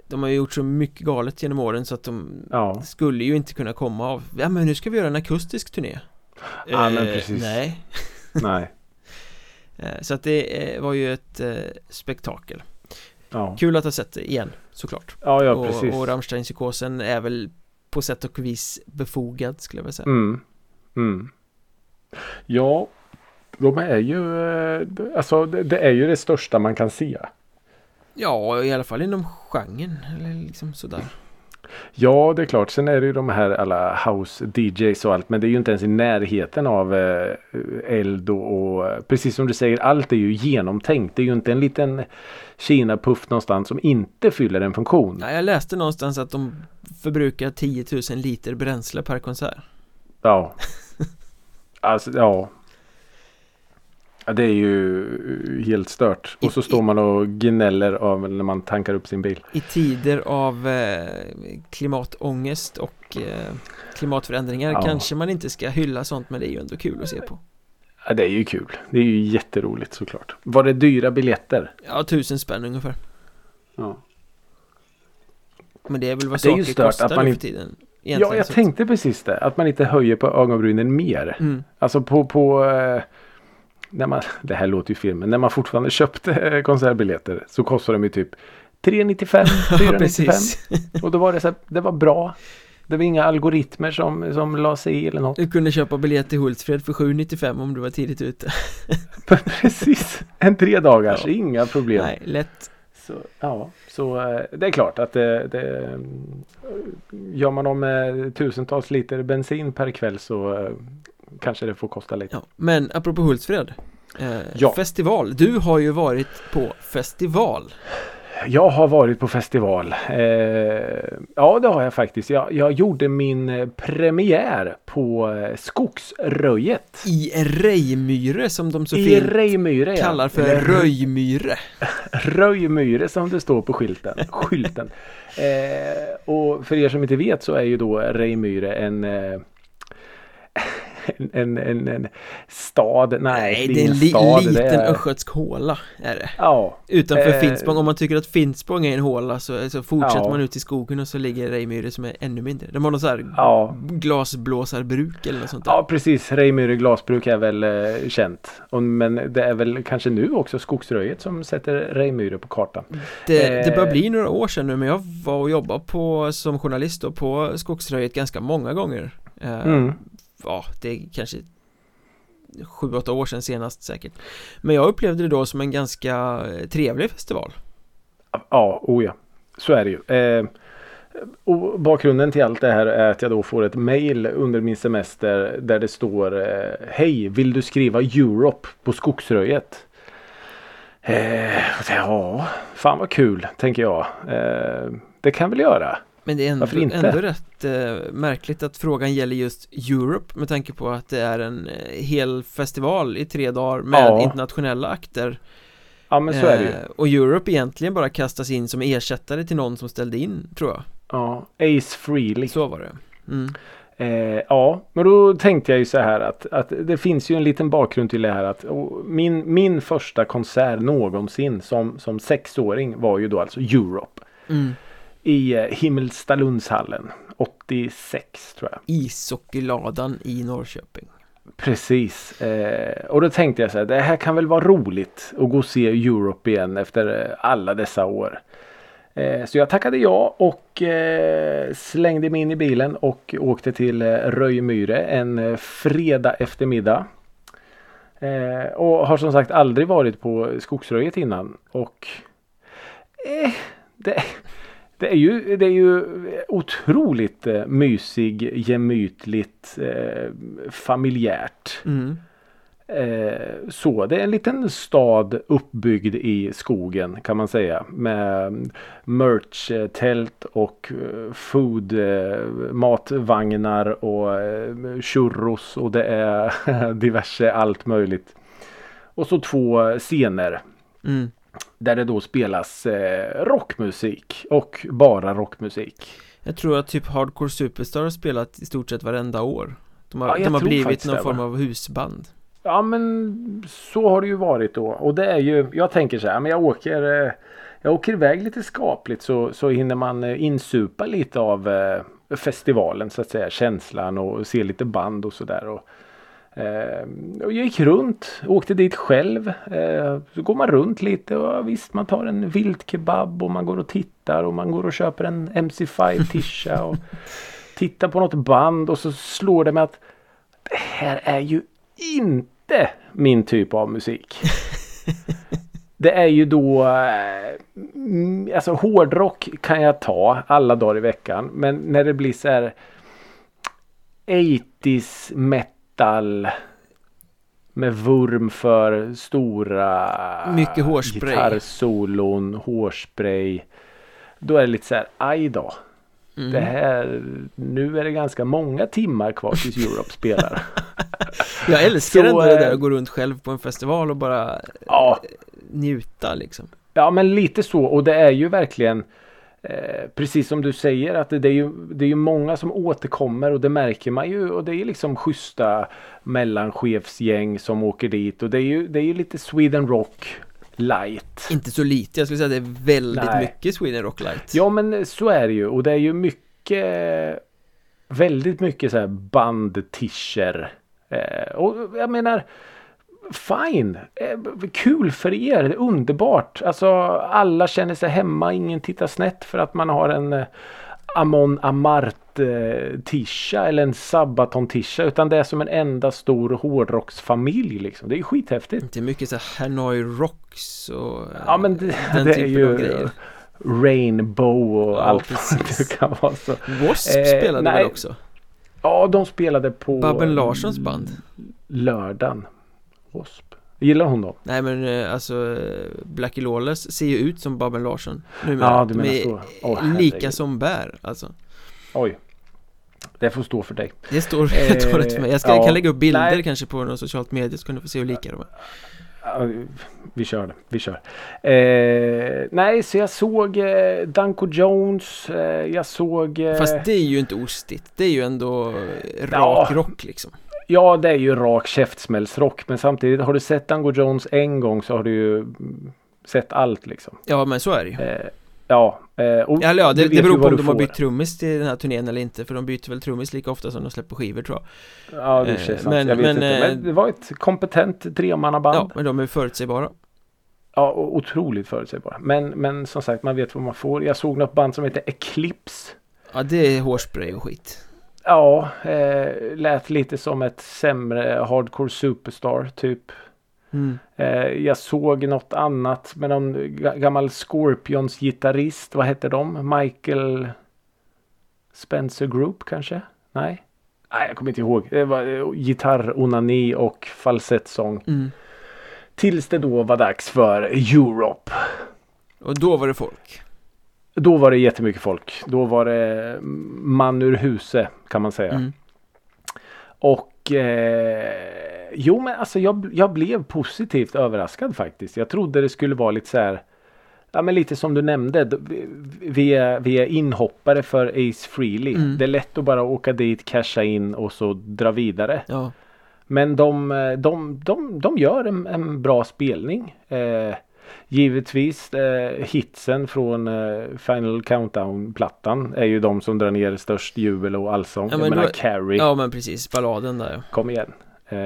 De har ju gjort så mycket galet genom åren så att de Ja. skulle ju inte kunna komma av Ja men nu ska vi göra en akustisk turné Ja, men Eh, precis. Nej Nej. [LAUGHS] Eh, Så att det eh, var ju ett eh, spektakel Ja. Kul att ha sett det igen såklart Ja, ja och, precis. och Rammstein-psykosen är väl på sätt och vis befogad skulle jag vilja säga Mm. Mm. Ja, de är ju, eh, alltså det, det är ju det största man kan se. Ja, i alla fall inom genren eller liksom sådär Ja, det är klart. Sen är det ju de här alla house DJs och allt. Men det är ju inte ens i närheten av eh, eld och, och precis som du säger, allt är ju genomtänkt. Det är ju inte en liten Kina-puff någonstans som inte fyller en funktion. Ja, jag läste någonstans att de förbrukar 10 000 liter bränsle per konsert Ja. [LAUGHS] Alltså, ja. Ja. Det är ju helt stört. Och så I- står man och gnäller av när man tankar upp sin bil. I tider av eh, klimatångest och eh, klimatförändringar Ja. kanske man inte ska hylla sånt men det är ju ändå kul att se på Ja, det är ju kul. Det är ju jätteroligt såklart. Var det dyra biljetter? Ja, tusen spänn ungefär Ja. Men det är väl vad Det är ju saker kostar att man nu för tiden Ja, jag så tänkte precis det. Att man inte höjer på ögonbrynen mer. mm. Alltså på, på eh, när man, [LAUGHS] det här låter ju fel, men när man fortfarande köpte eh, konsertbiljetter så kostade de ju typ 395, [LAUGHS] Ja, 495. precis och då var det så här, det var bra. Det var inga algoritmer som, som la sig i eller något. Du kunde köpa biljett till Hultsfred för 795 om du var tidigt ute [LAUGHS] precis, en tre dagars, Ja. inga problem. Nej, lätt Så, ja, så eh, det är klart att det, det eh, gör man om med tusentals liter bensin per kväll så eh, kanske det får kosta lite. ja. Men apropå Hultsfred eh, Ja. Festival, du har ju varit på festival Jag har varit på festival. Eh, ja, det har jag faktiskt. Jag, jag gjorde min eh, premiär på eh, Skogsröjet. I Rejmyre som de så fint Rejmyre. ja. kallar för Eller Röjmyre [LAUGHS] Röjmyre som det står på skylten. skylten. Eh, och för er som inte vet så är ju då Rejmyre en eh, en, en, en, stad. Nej, Nej, det är en li stad. liten är, östgötsk håla är det Ja, Utanför Eh, Finspång, om man tycker att Finspång är en håla så, så fortsätter Ja. man ut i skogen och så ligger Rejmyre som är ännu mindre De har något så här ja. glasblåsarbruk eller något sånt där Ja precis, Rejmyre glasbruk är väl eh, känt. Och, men det är väl kanske nu också Skogsröjet som sätter Rejmyre på kartan. Det, Eh. det börjar bli några år sedan nu men jag var och jobbade på, som journalist då, på Skogsröjet ganska många gånger Eh, Mm. Ja, det är kanske sju, åtta år sedan senast säkert Men jag upplevde det då som en ganska eh, trevlig festival Ja, oh ja. Så är det ju. Eh, och bakgrunden till allt det här är att jag då får ett mail under min semester där det står eh, Hej, vill du skriva Europe på Skogsröjet? Eh, ja, fan vad kul, tänker jag. Eh, det kan väl göra. Men det är ändå, ändå rätt eh, märkligt att frågan gäller just Europe med tanke på att det är en eh, hel festival i tre dagar med Ja. internationella akter Ja, men så är det ju. Eh, Och Europe egentligen bara kastas in som ersättare till någon som ställde in, tror jag Ja, Ace Frehley. Så var det mm. Eh, ja, men då tänkte jag ju så här att, att det finns ju en liten bakgrund till det här att min, min första konsert någonsin som, som sexåring var ju då alltså Europe Mm. I eh, Himmelstalundshallen 86 tror jag. Ishockeyladan i Norrköping Precis. Eh, och då tänkte jag så här, det här kan väl vara roligt att gå och se Europe igen efter eh, alla dessa år. Eh, så jag tackade ja och eh, slängde mig in i bilen och åkte till eh, Röjmyre en fredag eftermiddag. Och har som sagt aldrig varit på Skogsröjet innan. Och eh, det, det, är ju, det är ju otroligt eh, mysig, gemytligt, eh, familjärt. Mm. Eh, så det är en liten stad uppbyggd i skogen kan man säga. Med merch-tält och eh, food, eh, matvagnar och eh, churros och det är [LAUGHS] diverse allt möjligt. Och så två scener. Mm. Där det då spelas eh, rockmusik och bara rockmusik. Jag tror att typ Hardcore Superstar har spelat i stort sett varenda år De har, Ja, de har blivit någon det, form av husband Ja men så har det ju varit då. Och det är ju, jag tänker så här, men jag åker, eh, jag åker iväg lite skapligt så, så hinner man eh, insupa lite av eh, festivalen så att säga. Känslan och se lite band och sådär. Och jag gick runt, åkte dit själv. Eh, så går man runt lite och visst man tar en viltkebab och man går och tittar och man går och köper en MC5 tisha och [LAUGHS] tittar på något band och så slår det mig att det här är ju inte min typ av musik. [LAUGHS] Det är ju då eh, Alltså hårdrock kan jag ta alla dagar i veckan. Men när det blir så här 80s metal med vurm för stora Mycket hårspray. gitarrsolon, hårspray. Då är det lite så här, aj då. mm. Det här, nu är det ganska många timmar kvar tills Europe spelar. [LAUGHS] Jag älskar Så, ändå det där eh, att gå runt själv på en festival och bara Ja, njuta liksom Ja men lite så och det är ju verkligen eh, Precis som du säger att det, är ju, det är ju många som återkommer och det märker man ju och det är liksom schyssta mellanchefsgäng som åker dit och det är ju, det är ju lite Sweden Rock light. Inte så lite, jag skulle säga att det är väldigt Nej. mycket Sweden Rock Light Ja men så är det ju och det är ju mycket Väldigt mycket så här bandtischer. Eh, och jag menar Fine! Eh, kul för er, det är underbart. Alltså alla känner sig hemma, ingen tittar snett för att man har en eh, Amon Amart eh, tisha eller en Sabaton tisha utan det är som en enda stor hårdrocksfamilj liksom. Det är skithäftigt. Det är mycket så Hanoi Rocks och Ja men det, den det typen ju av grejer Rainbow och Ja, allt precis. vad det kan vara så. Wasp Eh, spelade nej. väl också? Ja, de spelade på Babben Larssons band lördagen. Wasp. Gillar hon dem? Nej men eh, alltså eh, Blackie Lawless ser ju ut som Babben Larsson numera Ja, du De menar är så. Åh, lika som bär alltså Oj. Det får stå för dig. Det står [LAUGHS] Eh, helt och hållet för mig Jag ska, ja, kan lägga upp bilder nej. kanske på något socialt medie så kan du få se hur lika de är Ja, Vi kör det. Vi kör. Eh, nej, så jag såg eh, Danko Jones. Eh, jag såg... Eh, Fast det är ju inte ostigt Det är ju ändå eh, Ja. rak rock liksom Ja, det är ju rak käftsmällsrock. Men samtidigt, har du sett Danko Jones en gång så har du ju sett allt liksom. Ja men så är det ju Eh, ja. Eh, ja, du det, det beror på om de har bytt trummis till den här turnén eller inte För de byter väl trummis lika ofta som de släpper skivor tror jag Ja, det Eh, känns men- men, jag vet men, inte. eh, Men det var ett kompetent tremannaband. Ja, men de är förutsägbara Ja, otroligt förutsägbara. Men, men som sagt, man vet vad man får. Jag såg något band som heter Eclipse. Ja, det är hårspray och skit Ja, eh, lät lite som ett sämre Hardcore Superstar typ. mm. Eh, jag såg något annat med någon ga- gammal Scorpions gitarrist. Vad hette de? Michael Spencer Group kanske? Nej? Nej, jag kommer inte ihåg. Det var eh, gitarr-onani och falsettsång. Mm. Tills det då var dags för Europe. Och då var det folk Då var det jättemycket folk. Då var det man ur huse kan man säga. mm. Och eh, jo men alltså jag, jag blev positivt överraskad faktiskt. Jag trodde det skulle vara lite så här. Ja men lite som du nämnde. vi- Vi är, vi är inhoppare för Ace Frehley. Mm. Det är lätt att bara åka dit, casha in och så dra vidare. Ja, Men de, de, de, de gör en, en bra spelning. Eh, givetvis eh, hitsen från eh, Final Countdown-plattan är ju de som drar ner störst jubel och allsång. Ja, jag men menar då- Carrie, ja men precis, balladen där kom igen. Eh,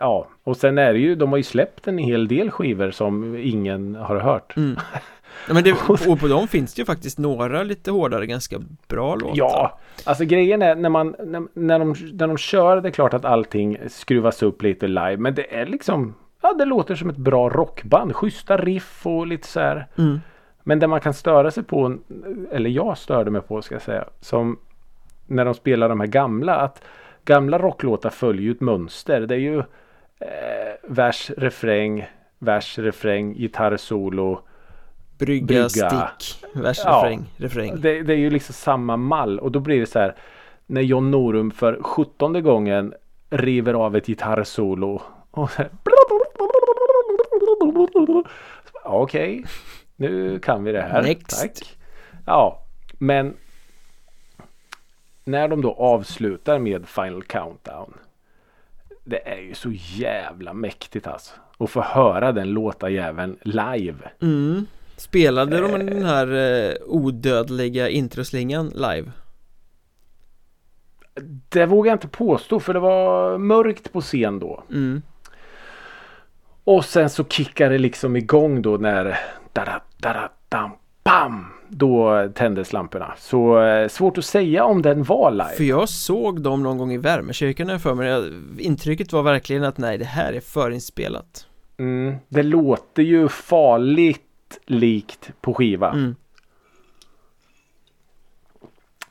ja, och sen är det ju, de har ju släppt en hel del skivor som ingen har hört. Mm. Ja, men det, och på dem finns det ju faktiskt några lite hårdare, ganska bra låtar. Ja, alltså grejen är när man när, när, de, när de kör det är klart att allting skruvas upp lite live. Men det är liksom, ja det låter som ett bra rockband. Schyssta riff och lite så här. Mm. Men det man kan störa sig på, eller jag störde mig på ska jag säga, som när de spelar de här gamla, att gamla rocklåtar följer ju ett mönster. Det är ju eh, vers, refräng, vers, refräng, gitarrsolo. Brygga, Brygga. stick, vers, Ja. refräng, refräng. Det, det är ju liksom samma mall och då blir det så här när John Norum för sjuttonde gången river av ett gitarrsolo. Och så här, [LAUGHS] Okej, nu kan vi det här. Next. Tack. Ja, men när de då avslutar med Final Countdown. Det är ju så jävla mäktigt alltså. Att få höra den låta jäveln live. Mm. Spelade de den här eh, odödliga introslingan live? Det vågar jag inte påstå för det var mörkt på scen då. Mm. Och sen så kickar det liksom igång då när bam! Då tändes lamporna. Så eh, svårt att säga om den var live. För jag såg dem någon gång i värmekyrkan för mig Intrycket var verkligen att nej, det här är förinspelat Mm, det låter ju farligt likt på skiva. mm.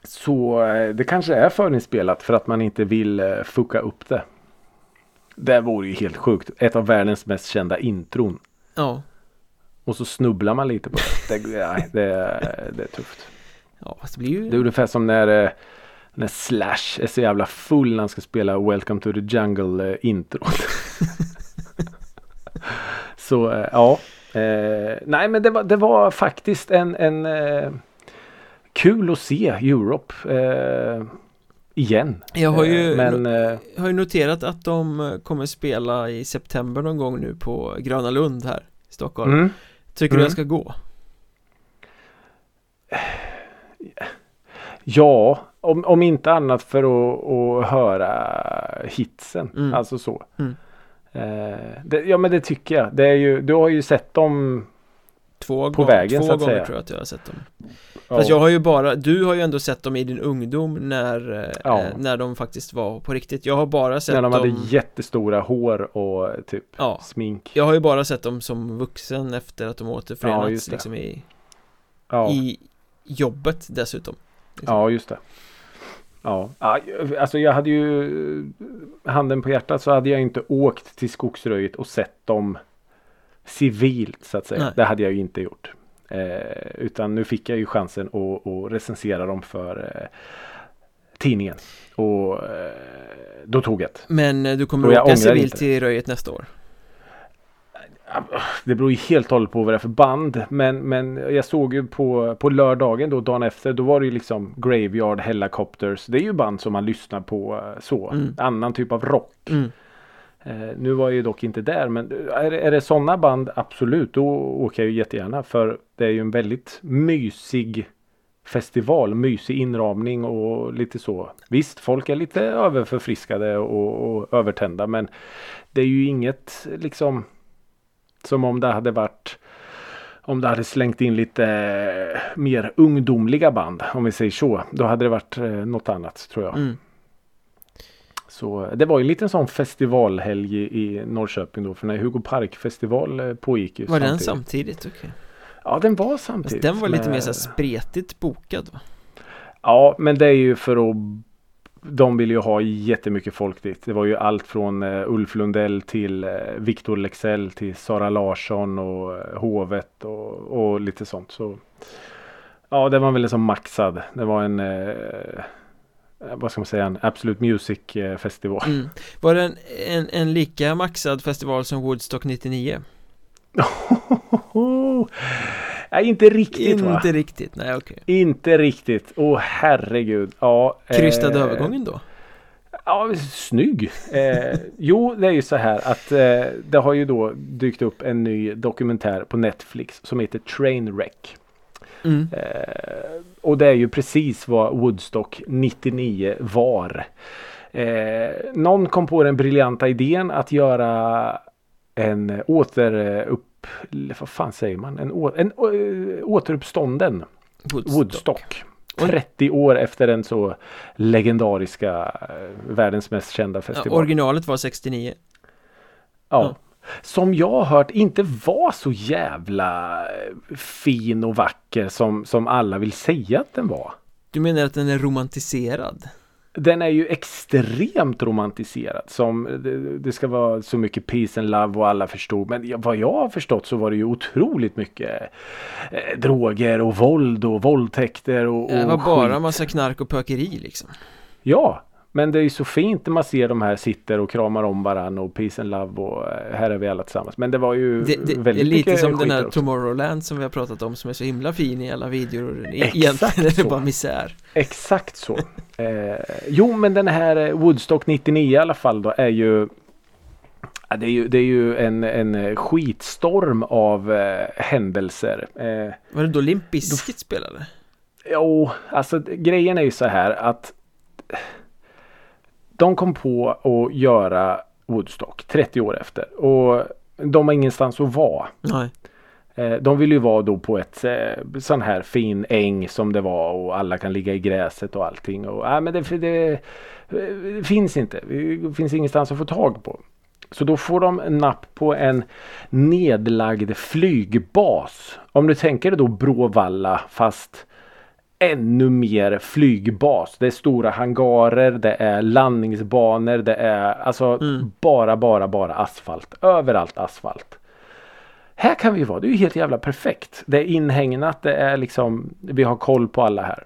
Så eh, det kanske är förinspelat för att man inte vill eh, fucka upp det. Det vore ju helt sjukt. Ett av världens mest kända intron. Ja, Och så snubblar man lite på det. [LAUGHS] Det, nej, det, det är tufft. ja fast det blir ju Det är ungefär som när, eh, när Slash är så jävla full när han ska spela Welcome to the Jungle eh, introt. [LAUGHS] så eh, ja. Nej men det var, det var faktiskt en, en kul att se Europe igen. Jag har ju, Eh, men eh, jag har ju noterat att de eh, kommer spela i september någon gång nu på Gröna Lund här i Stockholm mm, Tycker du Mm. jag ska gå? [SIGHS] ja, om, om inte annat för att, att höra hitsen. Mm. Alltså så. Mm. Eh, det, ja men det tycker jag. Det är ju, du har ju sett dem. Två, På gång, vägen, två så att gånger säga. tror jag att jag har sett dem Ja. Fast jag har ju bara, du har ju ändå sett dem i din ungdom när, eh, Ja. eh, när de faktiskt var på riktigt Jag har bara sett När de dem hade jättestora hår och typ Ja, smink. jag har ju bara sett dem som vuxen efter att de Ja, återförenats det. liksom i, Ja, i jobbet dessutom ja just det. Ja, Ja, alltså jag hade ju handen på hjärtat så hade jag inte åkt till skogsröjet och sett dem civilt så att säga. Nej. Det hade jag ju inte gjort. Eh, utan nu fick jag ju chansen att, att recensera dem för eh, tidningen. Och eh, då tog jag det. Men eh, du kommer jag åka civilt till Röjet nästa år Det beror ju helt och hållet på vad det är för band. Men, men jag såg ju på, på lördagen då, dagen efter. Då var det ju liksom Graveyard, Helicopters. Det är ju band som man lyssnar på eh, så. Mm. Annan typ av rock. mm. Eh, nu var jag ju dock inte där. Men är, det- är det sådana band, absolut. Då åker jag ju jättegärna. För det är ju en väldigt mysig festival. Mysig inramning och lite så. Visst, folk är lite överförfriskade och, och övertända. Men det är ju inget liksom som om det hade varit om det hade slängt in lite eh, mer ungdomliga band om vi säger så. Då hade det varit eh, något annat tror jag. Mm. Så det var ju en liten sån festivalhelg i, i Norrköping då. För när Hugo Park festival eh, pågick ju Var den samtidigt. samtidigt? Okej Ja den var samtidigt. den var lite med- mer så spretigt bokad va? Ja men det är ju för att de vill ju ha jättemycket folk dit. Det var ju allt från eh, Ulf Lundell till eh, Victor Lexell till Sara Larsson och Hovet och, och lite sånt. Så Ja det var väl som maxad. Det var en eh, vad ska man säga en Absolute Music eh. Mm. Var det en, en, en lika maxad festival som Woodstock 99? [LAUGHS] Nej inte riktigt va? Inte riktigt, nej okej Inte riktigt. Åh herregud. Ja, Krystad eh, övergången då? Ja, snygg. Eh, jo, det är ju så här att eh, det har ju då dykt upp en ny dokumentär på Netflix som heter Trainwreck. Mm. Eh, och det är ju precis vad Woodstock 99 var. Eh, någon kom på den briljanta idén att göra en återupp... Vad fan säger man? En, å, en å, återuppstånden Woodstock. Woodstock. Oj. 30 år efter den så legendariska eh, världens mest kända Ja, festival. originalet var 69 Ja. Som jag har hört inte var så jävla eh, fin och vacker som, som alla vill säga att den var. Du menar att den är romantiserad? Den är ju extremt romantiserad. Som det, det ska vara så mycket peace and love och alla förstod. Men vad jag har förstått så var det ju otroligt mycket eh, droger och våld och våldtäkter och, Det var och bara skit. massa knark och pökeri liksom Ja, men det är ju så fint när man ser de här sitter och kramar om varandra och peace and love och eh, här är vi alla tillsammans. Men det var ju Det, det är väldigt lite mycket som den här också. Tomorrowland som vi har pratat om som är så himla fin i alla videor Exakt Egentligen är det bara misär Exakt så. eh, jo, men den här eh, Woodstock 99 i alla fall då är ju det är ju, det är ju en, en eh, skitstorm av eh, händelser. Eh, Var det då Limp Bizkit spelade? Jo, alltså grejen är ju så här att de kom på att göra Woodstock 30 år efter och de har ingenstans att vara. Nej Eh, De vill ju vara då på ett eh, sån här fin äng som det var och alla kan ligga i gräset och allting. Och, äh, men det, det, det finns inte. Det finns ingenstans att få tag på. Så då får de napp på en nedlagd flygbas. Om du tänker dig då Bråvalla fast ännu mer flygbas. Det är stora hangarer, det är landningsbanor, det är alltså Mm. bara, bara, bara asfalt. Överallt asfalt. Här kan vi vara, det är ju helt jävla perfekt. Det är inhägnat, det är liksom, vi har koll på alla här.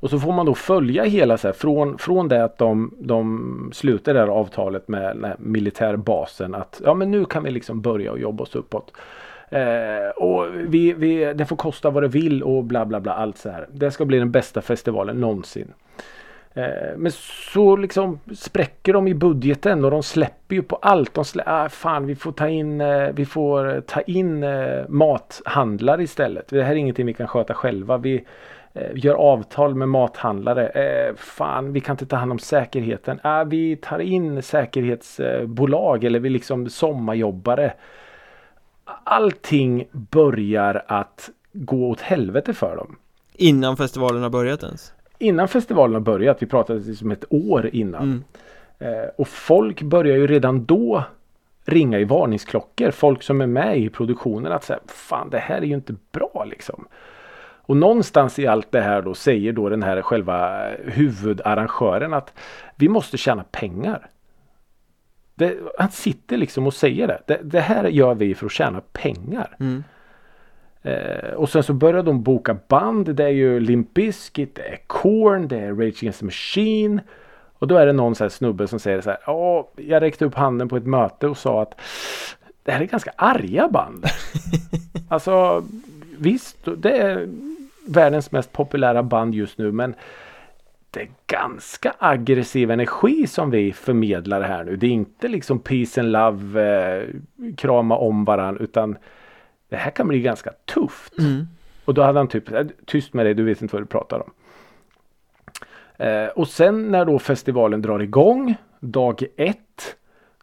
Och så får man då följa hela så här, från, från det att de, de slutar det här avtalet med den här militärbasen att ja men nu kan vi liksom börja och jobba oss uppåt. Eh, och vi, vi, det får kosta vad det vill och bla bla bla allt så här. Det ska bli den bästa festivalen någonsin. Eh, men så liksom spräcker de i budgeten och de släpper ju på allt. De slä, ah, fan vi får ta in, eh, vi får ta in eh, mathandlare istället. Det här är ingenting vi kan sköta själva. Vi eh, gör avtal med mathandlare. Eh, fan vi kan inte ta hand om säkerheten. Ah, vi tar in säkerhetsbolag eller vi liksom sommarjobbare. Allting börjar att gå åt helvete för dem Innan festivalen har börjat ens innan festivalen har börjat, vi pratade liksom ett år innan. Mm. Eh, och folk börjar ju redan då ringa i varningsklockor. Folk som är med i produktionen att säga fan det här är ju inte bra liksom. Och någonstans i allt det här då säger då den här själva huvudarrangören att vi måste tjäna pengar. Det, han sitter liksom och säger det. det. Det här gör vi för att tjäna pengar. Mm. Eh, och sen så börjar de boka band. Det är ju Limp Bizkit, det är Korn, det är Rage Against the Machine. Och då är det någon så här snubbe som säger så här. Ja, jag räckte upp handen på ett möte och sa att det här är ganska arga band. [LAUGHS] alltså visst, det är världens mest populära band just nu men det är ganska aggressiv energi som vi förmedlar här nu. Det är inte liksom peace and love, eh, krama om varandra utan det här kan bli ganska tufft. Mm. Och då hade han typ, "Äh, tyst med dig, du vet inte vad du pratar om. Eh, och sen när då festivalen drar igång, dag ett.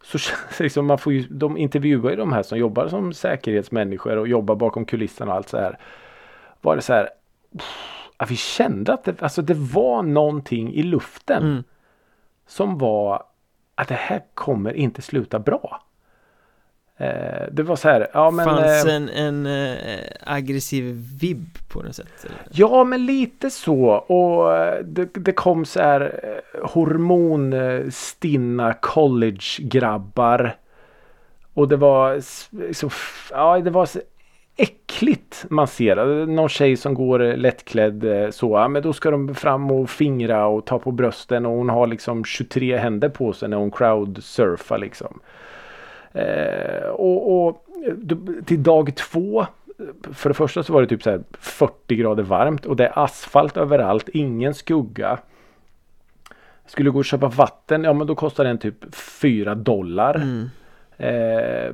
Så känns det liksom, man får ju, de intervjuar ju de här som jobbar som säkerhetsmänniskor och jobbar bakom kulisserna och allt så här. Var det så här, pff, att vi kände att det, alltså det var någonting i luften. Mm. Som var att det här kommer inte sluta bra. Eh, det var så här, ja men. Fanns eh, en, en eh, aggressiv vibb på något sätt? Eller? Ja, men lite så. Och eh, det, det kom så här eh, hormonstinna college-grabbar. Och det var f- ja, det var äckligt man ser. Någon tjej som går eh, lättklädd eh, så. Ja, men då ska de fram och fingra och ta på brösten och hon har liksom 23 händer på sig när hon crowdsurfar liksom. Eh, och, och till dag två för det första så var det typ så här 40 grader varmt och det är asfalt överallt, ingen skugga. Skulle gå och köpa vatten, ja men då kostar den typ 4 dollar. Mm. Eh,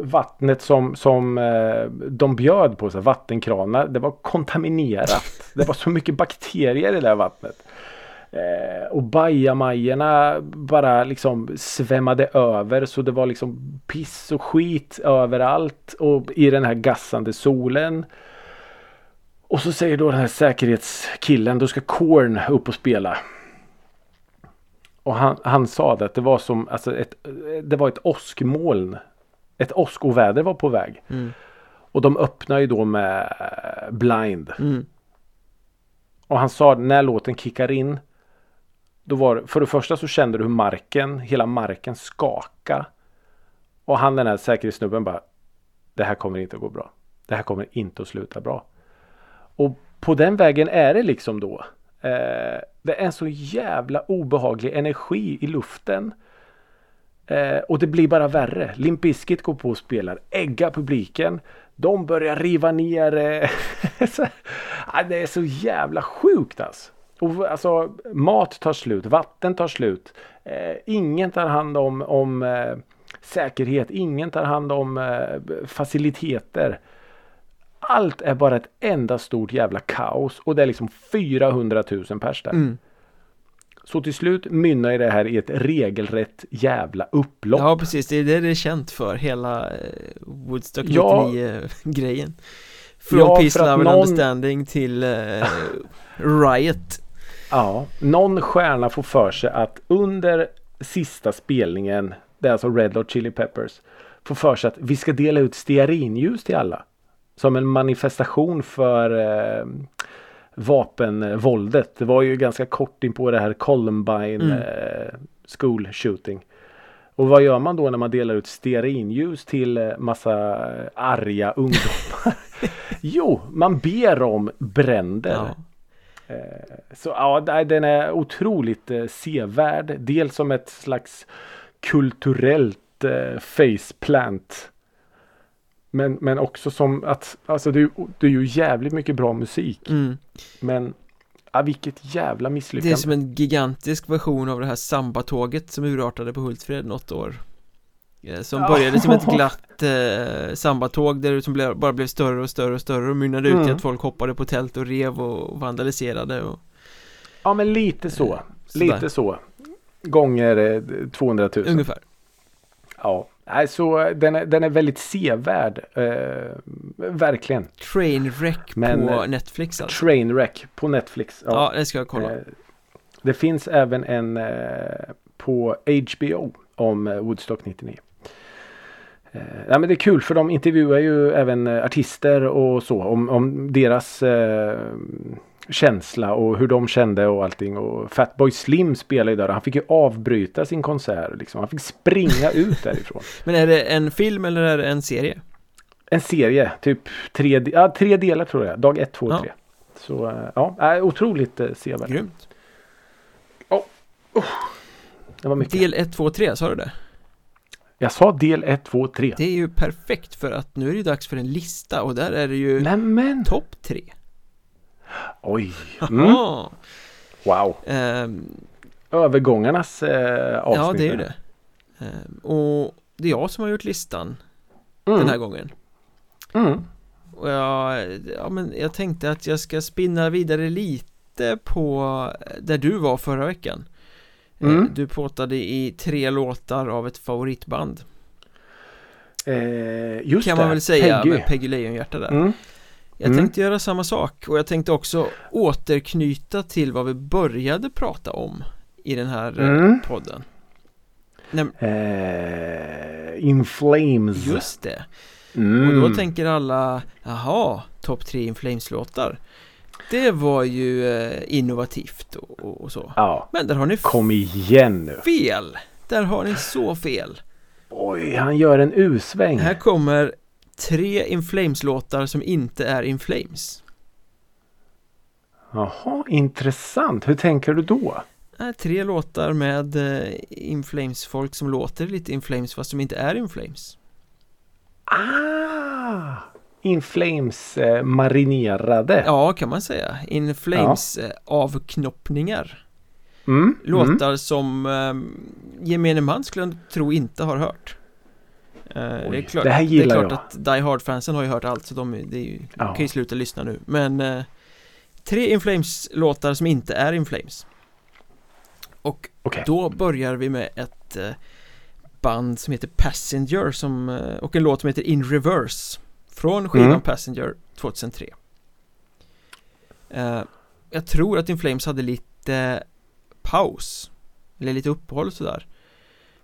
vattnet som, som eh, de bjöd på, så här, vattenkranar, det var kontaminerat. Det var så mycket bakterier i det där vattnet. Eh, och bajamajorna bara liksom svämmade över så det var liksom piss och skit överallt och i den här gassande solen. Och så säger då den här säkerhetskillen, då ska Korn upp och spela. Och han, han sa det att det var som, alltså ett, det var ett åskmoln. Ett åskoväder var på väg. Mm. Och de öppnar ju då med Blind. Mm. Och han sa när låten kickar in. Då var för det första så kände du hur marken, hela marken skaka. Och han den här säkerhetssnubben bara. Det här kommer inte att gå bra. Det här kommer inte att sluta bra. Och på den vägen är det liksom då. Eh, det är en så jävla obehaglig energi i luften. Eh, och det blir bara värre. Limp Bizkit går på och spelar. Ägga publiken. De börjar riva ner. Eh, [LAUGHS] det är så jävla sjukt alltså. Och alltså mat tar slut, vatten tar slut. Eh, ingen tar hand om, om eh, säkerhet, ingen tar hand om eh, faciliteter. Allt är bara ett enda stort jävla kaos och det är liksom 400 000 pers där. Mm. Så till slut mynnar det här i ett regelrätt jävla upplopp. Ja precis, det är det det är känt för, hela eh, Woodstock Ja. 99 grejen Från Ja, Peace, Love and någon- Understanding till eh, Riot Ja, någon stjärna får för sig att under sista spelningen, det är alltså Red Hot Chili Peppers, får för sig att vi ska dela ut stearinljus till alla. Som en manifestation för eh, vapenvåldet. Det var ju ganska kort in på det här Columbine Mm. eh, school shooting. Och vad gör man då när man delar ut stearinljus till eh, massa eh, arga ungdomar? [LAUGHS] jo, man ber om bränder. ja. Så ja, den är otroligt eh, sevärd. Dels som ett slags kulturellt eh, faceplant. Men, men också som att, alltså det, det är ju jävligt mycket bra musik. Mm. Men, ja, vilket jävla Det misslyckande. är som en gigantisk version av det här sambatåget som urartade på Hultsfred något år Eh, Som Ja. började som ett [LAUGHS] glatt eh, sambatåg där det som blev, bara blev större och större och större och mynnade ut i Mm. att folk hoppade på tält och rev och vandaliserade och Ja, men lite så. sådär. Lite så. Gånger eh, 200 000. Ungefär Ja, nej, så eh, den är, den är väldigt sevärd. Eh, verkligen. Trainwreck Men, på eh, Netflix alltså Trainwreck på Netflix. Ja, det ska jag kolla Eh, Det finns även en eh, på HBO om eh, Woodstock 99. Eh, ja, men det är kul för de intervjuar ju även artister och så om, om deras känsla och hur de kände och allting. Och Fatboy Slim spelar ju där och han fick ju avbryta sin konsert. Liksom. Han fick springa [LAUGHS] ut därifrån. Men är det en film eller är det en serie? En serie, typ tre, ja, tre delar tror jag. Dag ett, två, Ja. tre. Så eh, ja, otroligt eh, sevärd. Grymt Det var mycket. Del 1, 2, 3, sa du det? Jag sa del 1, 2, 3. Det är ju perfekt för att nu är det ju dags för en lista och där är det ju Nämen! topp 3 Oj! [LAUGHS] Mm. Wow! ehm, Övergångarnas eh, avsnitt. ja det är ju det Ehm, Och det är jag som har gjort listan Mm. den här gången Mm. Och jag, ja men jag tänkte att jag ska spinna vidare lite på där du var förra veckan Eh, Mm. Du pratade i tre låtar av ett favoritband Eh, just Kan det. man väl säga Peggy. med Peggy Lejonhjärta där Mm. Jag Mm. tänkte göra samma sak och jag tänkte också återknyta till vad vi började prata om i den här eh, Mm. podden Näm- Eh, In Flames. Just det, Mm. och då tänker alla Jaha, topp tre In Flames-låtar Det var ju eh, innovativt och, och, och så Ja, Men där har ni kom igen nu. fel! Där har ni så fel Oj, han gör en U-sväng. Här kommer tre In Flames-låtar som inte är In Flames Jaha, intressant. Hur tänker du då? Äh, tre låtar med eh, In Flames-folk som låter lite In Flames fast som inte är In Flames Ah! In Flames eh, marinerade. Ja, kan man säga In Flames eh, avknoppningar Mm. Mm. Låtar som eh, gemene man skulle jag tro inte har hört eh, det, är Oj, klart, det här det är gillar klart jag. att Die Hard-fansen har ju hört allt så de, är- det är ju, de Ja. kan ju sluta lyssna nu Men eh, Tre In Flames-låtar som inte är In Flames Och Okej. då börjar vi med ett eh, band som heter Passenger som, och en låt som heter In Reverse Från skivan Mm. Passenger 2003 eh, Jag tror att In Flames hade lite paus Eller lite uppehåll sådär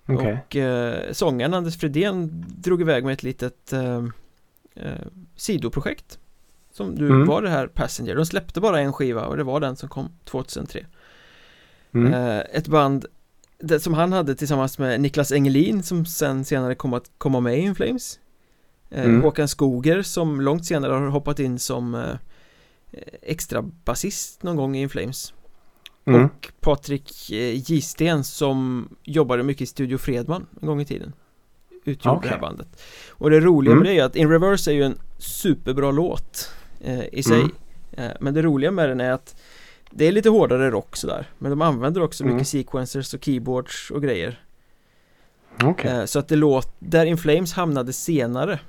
Okej. Och eh, sångaren Anders Fredén drog iväg med ett litet eh, eh, sidoprojekt Som nu Mm. var det här Passenger De släppte bara en skiva och det var den som kom 2003 Mm. Eh, Ett band det, som han hade tillsammans med Niklas Engelin som sen senare kom att komma med i In Flames eh, Mm. Håkan Skoger som långt senare har hoppat in som eh, extra basist någon gång i In Flames Mm. och Patrik eh, Gisten som jobbade mycket i Studio Fredman en gång i tiden Utgjorde det här bandet Och det roliga Mm. med det är att In Reverse är ju en superbra låt eh, i sig Mm. eh, Men det roliga med den är att Det är lite hårdare rock sådär Men de använder också Mm. mycket sequencers och keyboards och grejer Okej. eh, Så att det låter, där In Flames hamnade senare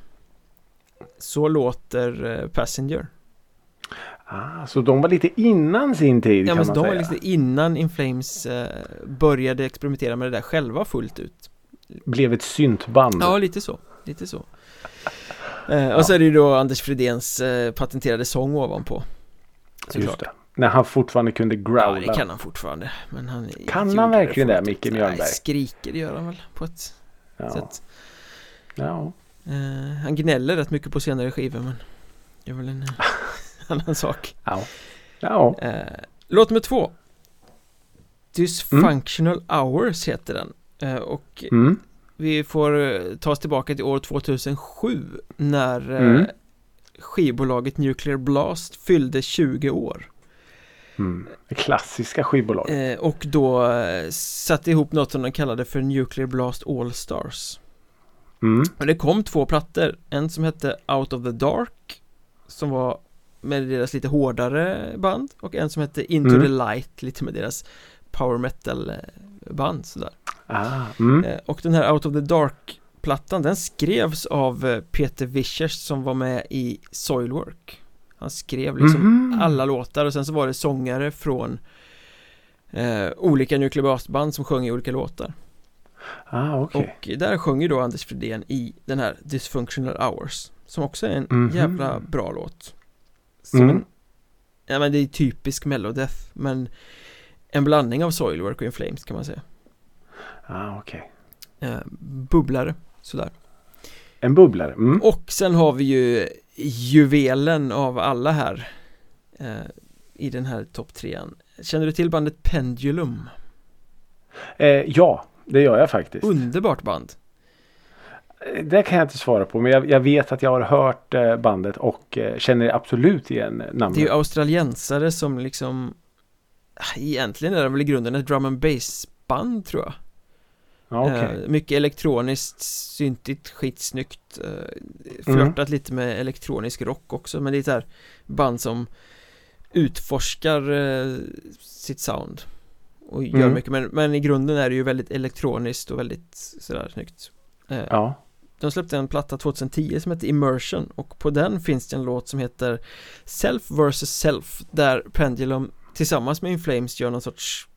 Så låter eh, Passenger Ah, så de var lite innan sin tid Ja kan men man de var säga. liksom innan In Flames eh, började experimentera med det där själva fullt ut Blev ett syntband. Ja, lite så, lite så eh, Och så är det ju då Anders Fridéns eh, patenterade sång ovanpå Just Såklart det. När han fortfarande kunde Ja, growla. det kan han fortfarande Men han Kan han verkligen det, fullt Micke ut. Mjölnberg? Nej, skriker det gör han väl på ett ja. sätt Ja. eh, Han gnäller rätt mycket på senare skivor men Det är väl en [LAUGHS] annan sak Ja. Ja. eh, Låt nummer två Dysfunctional Hours heter den eh, Och Mm. Vi får eh, ta oss tillbaka till år 2007 när eh, Mm. skivbolaget Nuclear Blast fyllde 20 år Mm. Det klassiska skivbolaget. eh, och då satte ihop något som de kallade för Nuclear Blast All Stars Mm. och det kom två plattor, en som hette Out of the Dark som var med deras lite hårdare band och en som hette Into Mm. the Light, lite med deras power metal eh, band sådär Ah. Mm. Eh, Och den här Out of the Dark plattan den skrevs av eh, Peter Vischers som var med i Soilwork Han skrev liksom Mhm. alla låtar och sen så var det sångare från eh, olika Nuclear Blast-band som sjöng i olika låtar Ah, okej. Och där sjöng ju då Anders Fridén i den här Dysfunctional Hours Som också är en Mhm. jävla bra låt Som Mm. en, Ja men det är typisk mellodeath men En blandning av Soilwork och In Flames kan man säga Ah, okej. eh, Bubblare, sådär En bubblare. Mm. Och sen har vi ju juvelen av alla här eh, I den här topp trean Känner du till bandet Pendulum? Eh, ja, det gör jag faktiskt. Underbart band Det kan jag inte svara på. Men jag, jag vet att jag har hört eh, bandet och eh, känner absolut igen namnet. Det är ju australiensare som liksom ah, Egentligen är det väl i grunden ett drum and bass band tror jag ja, okej. eh, Mycket elektroniskt, syntigt, skitsnyggt eh, Flörtat lite med elektronisk rock också Men det är ett här band som Utforskar sitt sound Och gör Mm. mycket men, men i grunden är det ju väldigt elektroniskt och väldigt sådär snyggt Ja. De släppte en platta 2010 som heter Immersion och på den finns det en låt som heter Self vs Self där Pendulum tillsammans med In Flames gör någon sorts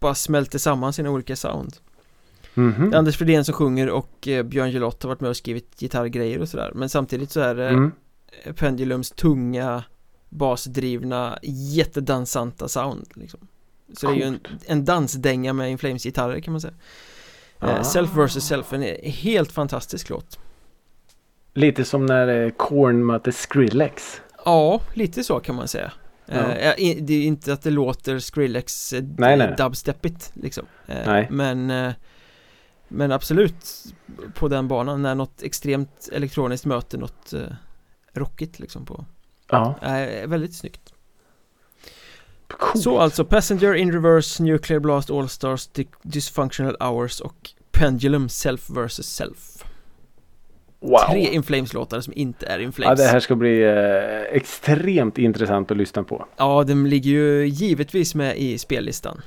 bara smälter samman sina olika sound Mhm. Det är Anders Fridén som sjunger och eh, Björn Gelott har varit med och skrivit gitarrgrejer och sådär Men samtidigt så är det Mm. eh, Pendulums tunga basdrivna jättedansanta sound liksom. Så det är ju en, en dansdänga med In Flames gitarrer kan man säga Ah. Self vs Self, en helt fantastisk låt Lite som när eh, Korn mötte Skrillex. Ja, lite så kan man säga Ja. Eh, Det är inte att det låter Skrillex Nej, nej. dubstepigt liksom Nej. Men Men absolut På den banan när något extremt elektroniskt möter något rockigt liksom på Ja, Väldigt snyggt coolt. Så alltså Passenger in Reverse, Nuclear Blast All Stars, Dysfunctional Hours och Pendulum Self vs Self wow. Tre In Flames-låtar som inte är In Ja, det här ska bli eh, extremt intressant att lyssna på. Ja, den ligger ju givetvis med i spellistan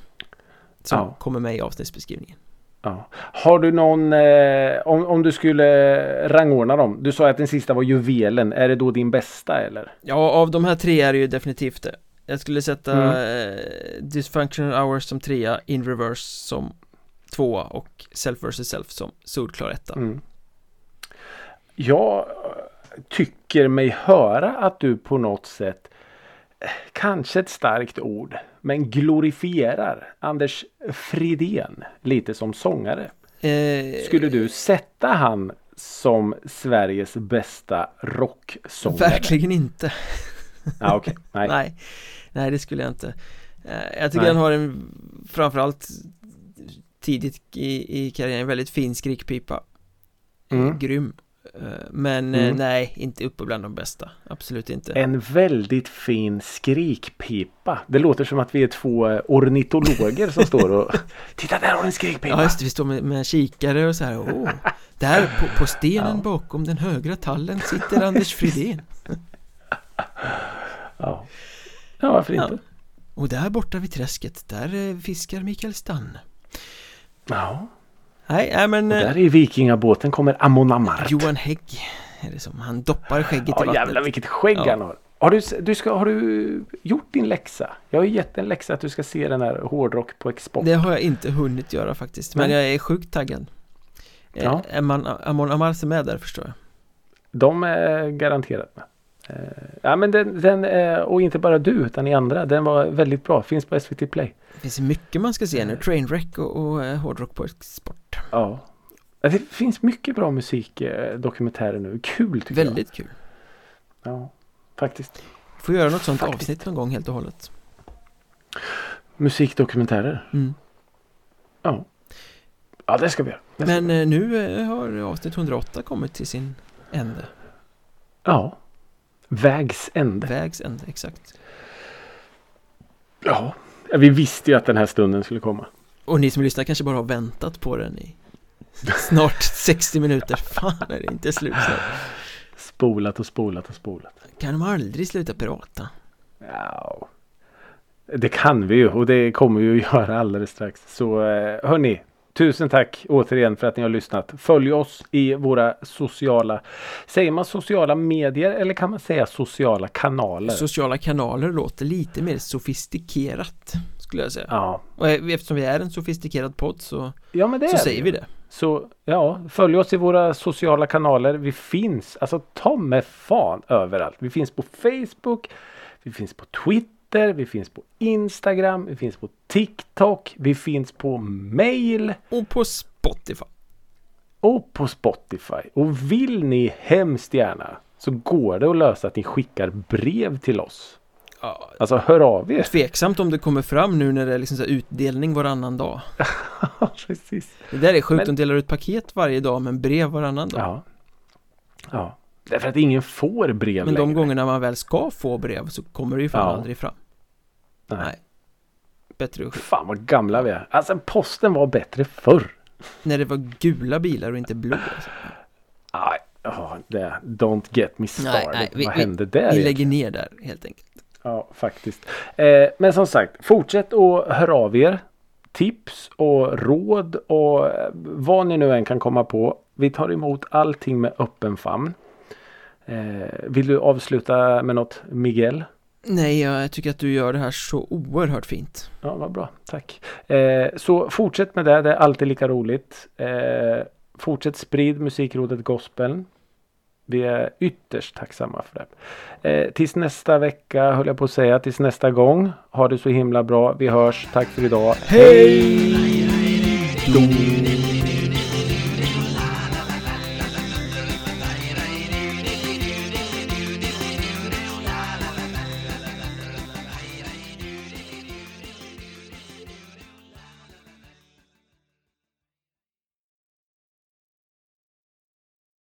Som Ja. kommer med i avsnittsbeskrivningen Ja. Har du någon, eh, om, om du skulle rangordna dem. Du sa att den sista var juvelen. Är det då din bästa eller? Ja, av de här tre är det ju definitivt det Jag skulle sätta eh, Dysfunctional Hours som trea, In Reverse som tvåa och Self vs Self som solklar etta. Mm. Jag tycker mig höra att du på något sätt eh, Kanske ett starkt ord men glorifierar Anders Fridén lite som sångare. Eh, Skulle du sätta han som Sveriges bästa rocksångare? Verkligen inte. Ah, okay. Nej. [LAUGHS] Nej. Nej, det skulle jag inte. Eh, Jag tycker Nej. han har en framförallt tidigt i, i karriären väldigt fin skrikpipa. Mm. Grym. Eh, Men eh, Mm. nej, inte uppe bland de bästa. Absolut inte. En väldigt fin skrikpipa. Det låter som att vi är två ornitologer som står och [LAUGHS] Titta där har en skrikpipa! Ja just det, vi står med, med kikare och så här Åh, Där på, på stenen Ja. bakom den högra tallen sitter Anders Fridén Ja, [LAUGHS] ja varför Ja. inte? Och där borta vid träsket, där eh, fiskar Mikael Stanne Ja. Nej, nej men Och eh, där i vikingabåten kommer Amon Amarth. Johan Hägg är det som, han doppar skägget i Ja vattnet jävlar vilket skägg Ja. han har. Har du, du ska, har du gjort din läxa? Jag har ju gett en läxa att du ska se den här hårdrock på export. Det har jag inte hunnit göra faktiskt, men jag är sjukt taggad Eh, Ja. Är man, Amon Amarth med där förstår jag De är garanterat med. Eh, Ja men den, den eh, och inte bara du utan ni andra. Den var väldigt bra. Finns på SVT Play. Det finns mycket man ska se nu, Trainwreck och, och eh, hårdrock på export Ja. Det finns mycket bra musikdokumentärer nu. Kul tycker Väldigt kul jag. Ja, faktiskt. Får göra något sånt Faktiskt. avsnitt någon gång helt och hållet Musikdokumentärer. mm. Ja. Ja det ska vi göra. Ska Men vi. eh, nu har avsnitt 108 kommit till sin ände Ja. Vägs ände. Vägs ände, exakt Ja. Vi visste ju att den här stunden skulle komma. Och ni som lyssnar kanske bara har väntat på den i snart 60 minuter Fan är det inte slut snart Spolat och spolat och spolat. Kan de aldrig sluta prata? Ja. Det kan vi ju och det kommer vi att göra alldeles strax. Så eh, hörni. Tusen tack återigen för att ni har lyssnat. Följ oss i våra sociala, säger man sociala medier eller kan man säga sociala kanaler? Sociala kanaler låter lite mer sofistikerat Skulle jag säga ja. Och eh, eftersom vi är en sofistikerad podd så, ja, så säger det. vi det Så ja, följ oss i våra sociala kanaler. Vi finns, alltså ta med fan överallt. Vi finns på Facebook, vi finns på Twitter, vi finns på Instagram, vi finns på TikTok, vi finns på mail Och på Spotify och på Spotify. Och vill ni hemskt gärna så går det att lösa att ni skickar brev till oss. ja, Alltså hör av er. Tveksamt om det kommer fram nu när det är liksom så utdelning varannan dag [LAUGHS] Precis. Det där är sjukt, Men- de delar ut paket varje dag men brev varannan dag Ja. Ja. Därför att ingen får brev Men de längre. gångerna man väl ska få brev så kommer det ju fan Ja. aldrig fram Nej. Nej. Bättre att Fan vad gamla vi är. Alltså posten var bättre förr. När det var gula bilar och inte blå alltså. Nej, ja, det, don't get me started. Nej, nej, vi- Vad vi- hände där? Vi egentligen? lägger ner där helt enkelt Ja, faktiskt. Eh, men som sagt, fortsätt att höra av er. Tips och råd och eh, vad ni nu än kan komma på. Vi tar emot allting med öppen famn. Eh, vill du avsluta med något Miguel? Nej, jag tycker att du gör det här så oerhört fint Ja, vad bra. Tack. Eh, så fortsätt med det. Det är alltid lika roligt. Eh, fortsätt sprid musikrådet gospeln. Vi är ytterst tacksamma för det. Eh, tills nästa vecka höll jag på att säga. Tills nästa gång. Ha det så himla bra. Vi hörs. Tack för idag. Hej då!